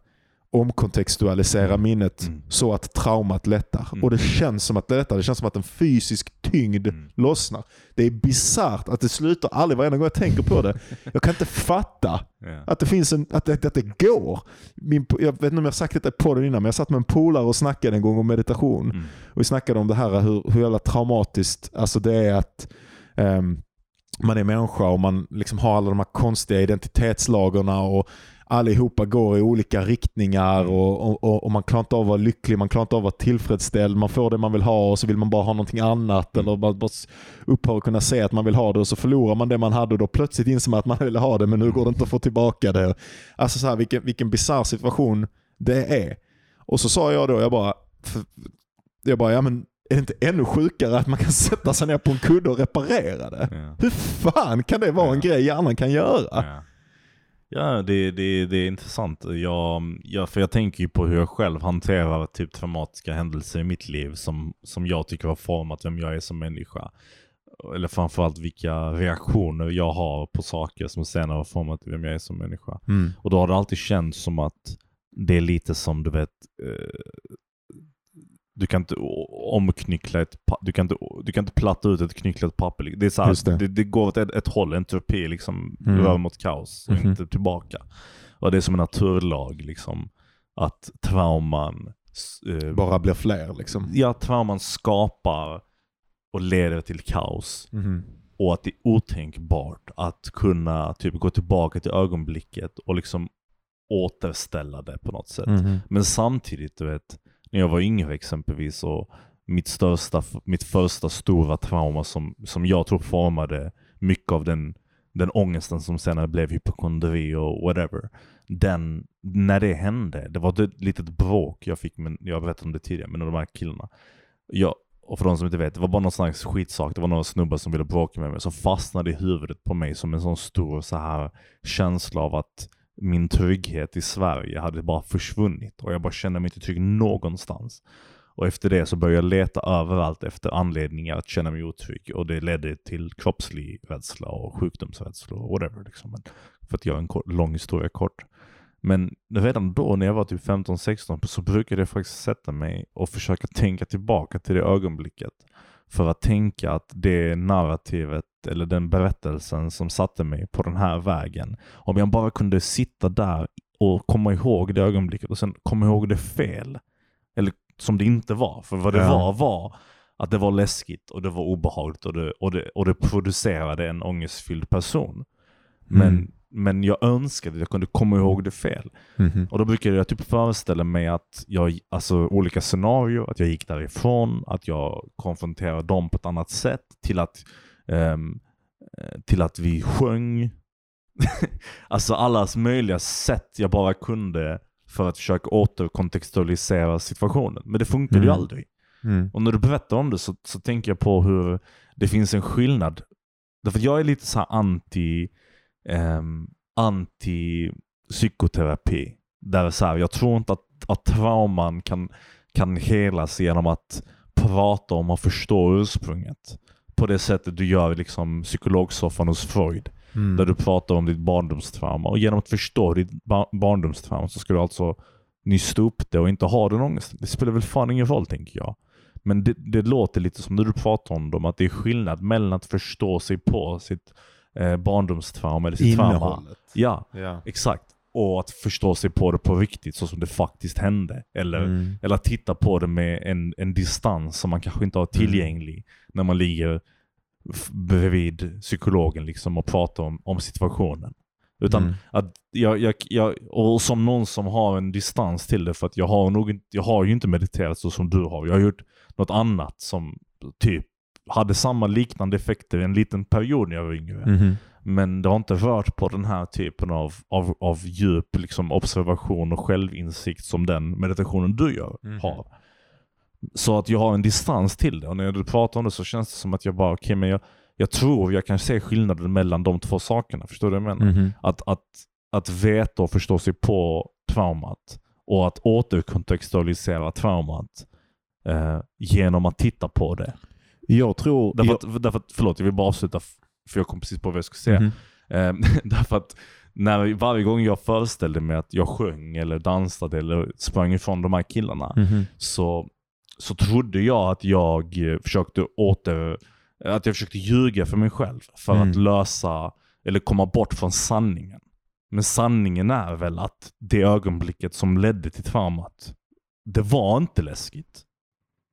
omkontextualisera Mm. minnet Mm. så att traumat lättar. Mm. Och det känns som att det lättar. Det känns som att en fysisk tyngd Mm. lossnar. Det är bisarrt att det slutar aldrig varenda gång jag tänker på det. Jag kan inte fatta Ja. att det finns en, att det, att det går. Min, jag vet inte om jag har sagt detta på den innan, men jag satt med en polare och snackade en gång om meditation. Mm. Och vi snackade om det här hur, hur jävla traumatiskt alltså det är att ehm, man är människa och man liksom har alla de här konstiga identitetslagarna och allihopa går i olika riktningar och, och, och, och man klarar inte av att vara lycklig, man klarar inte av att vara tillfredsställd, man får det man vill ha och så vill man bara ha någonting annat eller bara, bara upphör att kunna säga att man vill ha det och så förlorar man det man hade och då plötsligt inser man att man ville ha det men nu går det inte att få tillbaka det. Alltså så här, vilken, vilken bisarr situation det är. Och så sa jag då, jag bara, jag bara, ja men är det inte ännu sjukare att man kan sätta sig ner på en kudde och reparera det? Ja. Hur fan kan det vara en Ja. grej hjärnan kan göra? Ja, ja det, det, det är intressant. Jag, jag, för jag tänker ju på hur jag själv hanterar typ traumatiska händelser i mitt liv som, som jag tycker har format vem jag är som människa. Eller framförallt vilka reaktioner jag har på saker som senare har format vem jag är som människa. Mm. Och då har det alltid känts som att det är lite som du vet eh, du kan inte omknyckla ett du kan inte, du kan inte platta ut ett knycklat papper. Det, är så här, det. det. Det, går åt ett, ett håll, entropi liksom, Mm. rör mot kaos och Mhm. inte tillbaka. Och det är som en naturlag liksom, att trauman eh, Bara blir fler liksom. ja, trauman skapar och leder till kaos. Mhm. Och att det är otänkbart att kunna typ gå tillbaka till ögonblicket och liksom återställa det på något sätt. Mhm. Men samtidigt, du vet, när jag var yngre exempelvis och mitt, största, mitt första stora trauma som, som jag tror formade mycket av den, den ångesten som senare blev hypokondri och whatever. Den, när det hände, det var ett litet bråk jag fick, men jag berättade om det tidigare, med de här killarna. Jag, och för de som inte vet, det var bara någon slags skitsak. Det var några snubbar som ville bråka med mig. som fastnade i huvudet på mig som en sån stor så här känsla av att min trygghet i Sverige hade bara försvunnit. Och jag bara kände mig inte trygg någonstans. Och efter det så började jag leta överallt efter anledningar att känna mig otrygg. Och det ledde till kroppslig rädsla och sjukdomsrädsla och whatever. Liksom. Men för att göra en kort, lång historia kort. Men redan då när jag var typ 15-16 så brukade jag faktiskt sätta mig och försöka tänka tillbaka till det ögonblicket. För att tänka att det narrativet eller den berättelsen som satte mig på den här vägen. Om jag bara kunde sitta där och komma ihåg det ögonblicket och sen komma ihåg det fel. Eller som det inte var. För vad det Ja. var var att det var läskigt och det var obehagligt och det, och det, och det producerade en ångestfylld person. Men, Mm. Men jag önskade att jag kunde komma ihåg det fel. Mhm. Och då brukade jag typ föreställa mig att jag, alltså olika scenarier, att jag gick därifrån, att jag konfronterade dem på ett annat sätt, till att, eh, till att vi sjöng. alltså allas möjliga sätt jag bara kunde för att försöka återkontextualisera situationen. Men det funkade ju Mm. aldrig. Mm. Och när du berättar om det så, så tänker jag på hur det finns en skillnad. Därför att jag är lite så här anti, ehm, anti psykoterapi. Där så här, jag tror inte att, att trauman kan, kan helas genom att prata om och förstå ursprunget. På det sättet du gör liksom psykologsoffan hos Freud. Mm. Där du pratar om ditt barndomstrauma. Och genom att förstå ditt ba- barndomstrauma så ska du alltså nysta upp det och inte ha den ångesten. Det spelar väl fan ingen roll tänker jag. Men det, det låter lite som när du pratar om dem, att det är skillnad mellan att förstå sig på sitt eh, barndomstrauma eller sitt trauma. Innehållet. Ja, Ja. exakt. Och att förstå sig på det på riktigt, så som det faktiskt hände. Eller, Mm. eller att titta på det med en, en distans som man kanske inte har tillgänglig när man ligger bredvid psykologen liksom och pratar om, om situationen. Utan Mm. att jag, jag, jag, och som någon som har en distans till det, för att jag har, nog, jag har ju inte mediterat så som du har. Jag har gjort något annat som typ hade samma liknande effekter en liten period när jag var yngre. Mhm. Men det har inte rört på den här typen av, av, av djup liksom observation och självinsikt som den meditationen du gör Mhm. har. Så att jag har en distans till det. Och när du pratar om det så känns det som att jag bara, okej men jag, jag tror jag kan se skillnaden mellan de två sakerna. Förstår du vad jag menar? Mhm. Att, att, att veta och förstå sig på traumat och att återkontextualisera traumat eh, genom att titta på det. Jag tror... Därför jag, att, därför att, förlåt, jag vill bara avsluta, för jag kom precis på vad jag skulle säga. Mhm. Eh, därför att när, varje gång jag föreställde mig att jag sjöng eller dansade eller sprang ifrån de här killarna Mhm. så, så trodde jag att jag eh, försökte åter, att jag försökte ljuga för mig själv för Mm. att lösa eller komma bort från sanningen. Men sanningen är väl att det ögonblicket som ledde till traumat, det var inte läskigt.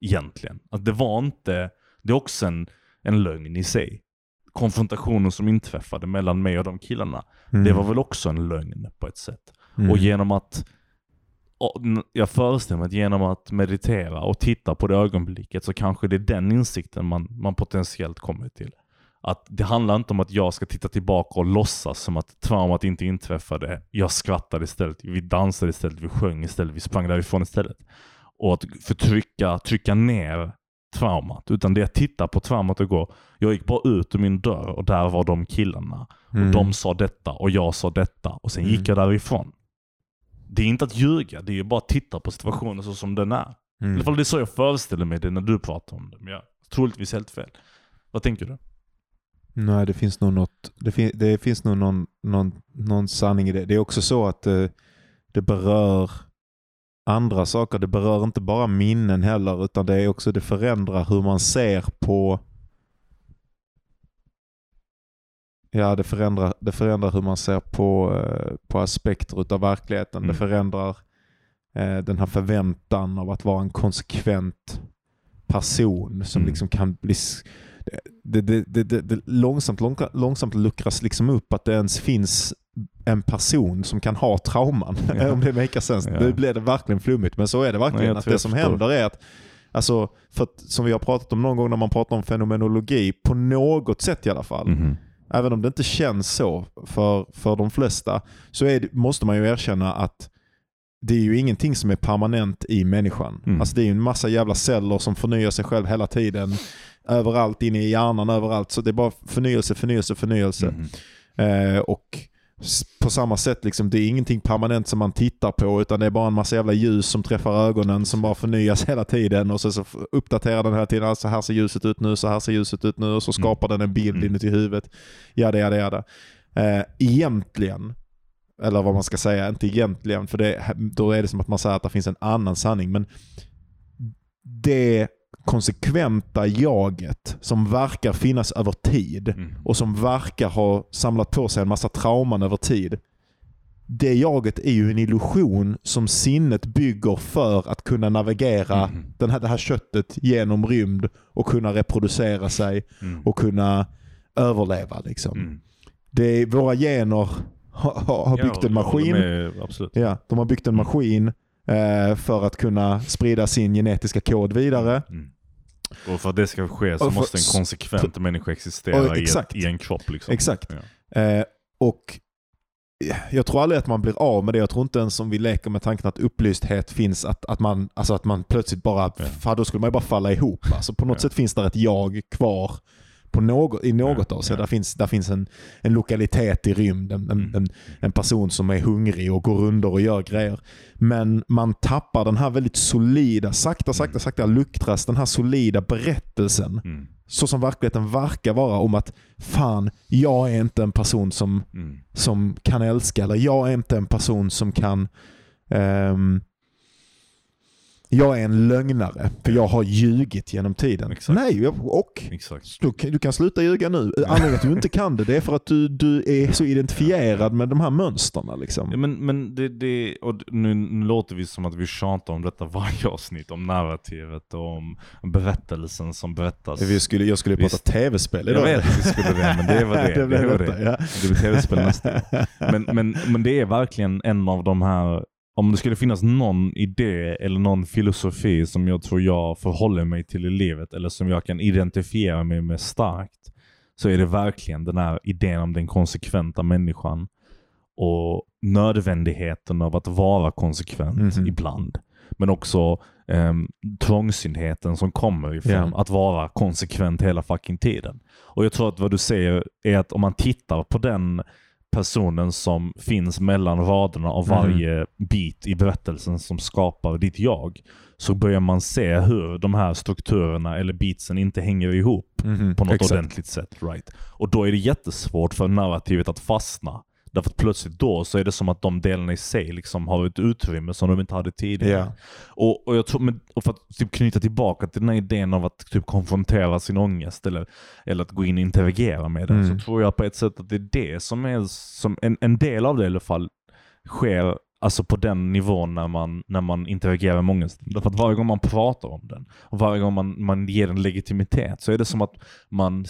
Egentligen. Att det var inte, det är också en, en lögn i sig. Konfrontationen som inträffade mellan mig och de killarna, Mm. det var väl också en lögn på ett sätt. Mm. Och genom att, jag föreställer mig att genom att meditera och titta på det ögonblicket så kanske det är den insikten man, man potentiellt kommer till. Att det handlar inte om att jag ska titta tillbaka och låtsas som att traumat inte inträffade. Jag skrattade istället, vi dansade istället, vi sjöng istället, vi sprang därifrån istället. Och att förtrycka, trycka ner traumat. Utan det är att titta på traumat och gå, jag gick bara ut ur min dörr och där var de killarna. Mm. Och de sa detta och jag sa detta och sen gick Mm. jag därifrån. Det är inte att ljuga, det är bara att titta på situationen så som den är. I Mm. alla fall det är så jag föreställer mig det när du pratar om det. Men jag är troligtvis helt fel. Vad tänker du? Nej, det finns nog något, det, fin, det finns nog någon, någon, någon sanning i det. Det är också så att det, det berör andra saker. Det berör inte bara minnen heller, utan det är också, det förändrar hur man ser på Ja, det förändrar, det förändrar hur man ser på, eh, på aspekter utav verkligheten. Mm. Det förändrar eh, den här förväntan av att vara en konsekvent person som Mm. liksom kan bli... Det, det, det, det, långsamt, lång- långsamt luckras liksom upp att det ens finns en person som kan ha trauman. Ja. om det makar sense. Ja. Det blir det verkligen flummigt. Men så är det Nej, verkligen. jag att det som händer är att Alltså, för att, som vi har pratat om någon gång när man pratar om fenomenologi, på något sätt i alla fall, Mhm. även om det inte känns så för, för de flesta, så är måste man ju erkänna att det är ju ingenting som är permanent i människan. Mm. Alltså det är ju en massa jävla celler som förnyar sig själv hela tiden. Överallt, inne i hjärnan, överallt. Så det är bara förnyelse, förnyelse, förnyelse. Mhm. Eh, och på samma sätt, liksom, det är ingenting permanent som man tittar på utan det är bara en massa jävla ljus som träffar ögonen som bara förnyas hela tiden och så, så uppdaterar den hela tiden. Så här ser ljuset ut nu, så här ser ljuset ut nu och så skapar den en bild Mm. inuti huvudet. Jada, jada, jada. Eh, egentligen, eller vad man ska säga, inte egentligen, för det, då är det som att man säger att det finns en annan sanning. Men det konsekventa jaget som verkar finnas över tid Mm. och som verkar ha samlat på sig en massa trauman över tid. Det jaget är ju en illusion som sinnet bygger för att kunna navigera Mhm. den här, det här köttet genom rymd och kunna reproducera sig Mm. och kunna överleva. Liksom. Mm. Det är, våra gener har, har har Ja, byggt en maskin. med. Ja, de har byggt en maskin eh, för att kunna sprida sin genetiska kod vidare. Mm. Och för att det ska ske så för- måste en konsekvent människa existera Och i, ett, exakt. i en kropp. Liksom. Exakt. Ja. Eh, och jag tror aldrig att man blir av med det. Jag tror inte ens om vi leker med tanken att upplysthet finns, att, att, man, alltså att man plötsligt bara, Ja. fan, då skulle man ju bara falla ihop. Alltså på något Ja. sätt finns där ett jag kvar på något, i något Ja, av sig. ja. Där, finns, där finns en, en lokalitet i rymden. En, Mm. en, en person som är hungrig och går under och gör grejer. Men man tappar den här väldigt solida, sakta, sakta, sakta luktras den här solida berättelsen Mm. så som verkligheten verkar vara om att fan, jag är inte en person som, Mm. som kan älska eller jag är inte en person som kan ehm, jag är en lögnare för jag har ljugit genom tiden. Exakt. Nej, jag- och du, kan- du kan sluta ljuga nu. Anledningen till att du inte kan det, det är för att du, du är så identifierad med de här mönstren. Liksom. Ja, men men det, det, och nu, nu låter vi som att vi tjatar om detta varje avsnitt, om narrativet och om berättelsen som berättas. Vi skulle, jag skulle prata tv-spel Jag idag. vet att vi skulle det, men det var det. det blev var detta, det. ja. Det blir tv-spel nästa men, men det är verkligen en av de här om det skulle finnas någon idé eller någon filosofi som jag tror jag förhåller mig till i livet eller som jag kan identifiera mig med starkt så är det verkligen den här idén om den konsekventa människan och nödvändigheten av att vara konsekvent Mhm. ibland. Men också um, trångsynnheten som kommer ifrån Ja. att vara konsekvent hela fucking tiden. Och jag tror att vad du säger är att om man tittar på den personen som finns mellan raderna av Mhm. varje bit i berättelsen som skapar ditt jag, så börjar man se hur de här strukturerna eller beatsen inte hänger ihop Mhm, på något exakt. ordentligt sätt. Right? Och då är det jättesvårt för narrativet att fastna. Därför att plötsligt då så är det som att de delarna i sig liksom har ett utrymme som de inte hade tidigare. Ja. Och, och jag tror, men, och för att typ knyta tillbaka till den här idén av att typ konfrontera sin ångest eller, eller att gå in och interagera med den, Mm. så tror jag på ett sätt att det är det som är, som en, en del av det i alla fall, sker alltså på den nivån när man, när man interagerar med ångesten. Därför att varje gång man pratar om den, och varje gång man, man ger den legitimitet, så är det som att man,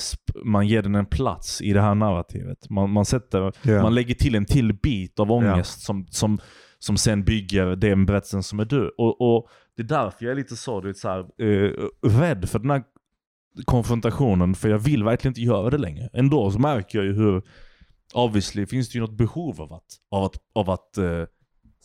man ger den en plats i det här narrativet. Man, man, sätter, Ja. man lägger till en till bit av ångest som, som, som sen bygger den berättelsen som är du. Och, och det är därför jag är lite så, du vet, så här, eh, rädd för den här konfrontationen, för jag vill verkligen inte göra det längre. Ändå så märker jag ju hur, obviously finns det ju något behov av att, av att, av att eh,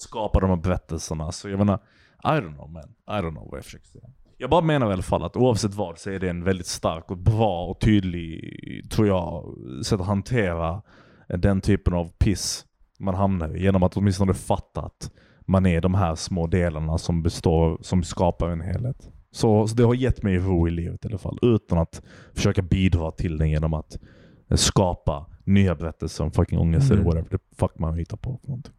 skapa de här berättelserna. Så jag menar, I don't know man. I don't know vad jag försöker säga. Jag bara menar i alla fall att oavsett vad så är det en väldigt stark och bra och tydlig, tror jag, sätt att hantera den typen av piss man hamnar i. Genom att åtminstone fatta att man är de här små delarna som består, som skapar en helhet. Så, så det har gett mig ro i livet i alla fall. Utan att försöka bidra till den genom att skapa nya berättelser om fucking ångest Mm. eller whatever the fuck man hittar på. För någonting.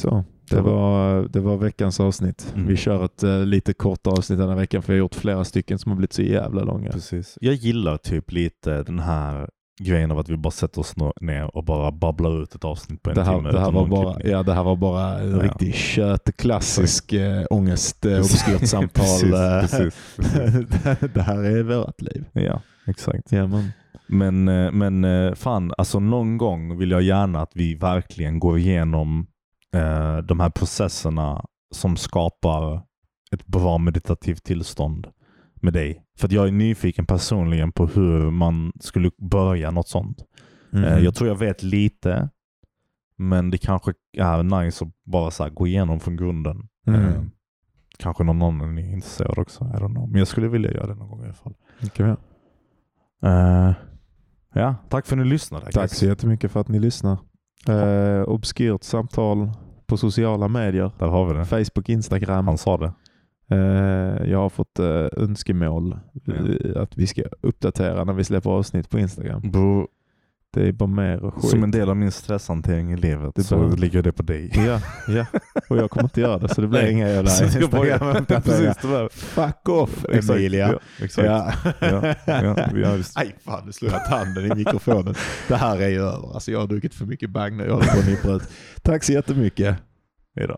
Så, det var, det var veckans avsnitt. Mm. Vi kör ett eh, lite kort avsnitt den här veckan för vi har gjort flera stycken som har blivit så jävla långa. Precis. Jag gillar typ lite den här grejen av att vi bara sätter oss ner och bara babblar ut ett avsnitt på en Det här, timme. det, här var bara, klippning. ja, det här var bara en Ja. riktig köttklassisk äh, ångest, äh, obskyrt samtal. precis, eh. precis, precis. det här är vårt liv. Ja, exakt. Ja, men. Men, eh, men eh, fan, alltså någon gång vill jag gärna att vi verkligen går igenom eh, de här processerna som skapar ett bra meditativt tillstånd med dig. För jag är nyfiken personligen på hur man skulle börja något sånt. Eh, Jag tror jag vet lite, men det kanske är nice att bara så här gå igenom från grunden. Mm. Eh, Kanske någon annan är intresserad också, I don't know. Men jag skulle vilja göra det någon gång i alla fall. Göra. Eh, ja, tack för att ni lyssnade. Tack så jättemycket för att ni lyssnar. Uh, obskyrt samtal på sociala medier. Där har vi det. Facebook, Instagram. Han sa det. Eh, jag har fått eh, önskemål eh, att vi ska uppdatera när vi släpper avsnitt på Instagram. Bro, Det är bara mer skit. som en del av min stresshantering i livet Det så bara- ligger det på dig. Ja, ja, och jag kommer inte göra det så det blir inga jävla Instagram-uppdateringar. Precis. Fuck off Emilia. Ja, exakt. Ja. Ja, ja, ja, just- Aj fan, du slog jag tanden i mikrofonen. Det här är ju över. Alltså jag har druckit för mycket bang nu. Jag håller på att nippra ut. Tack så jättemycket. Hej då.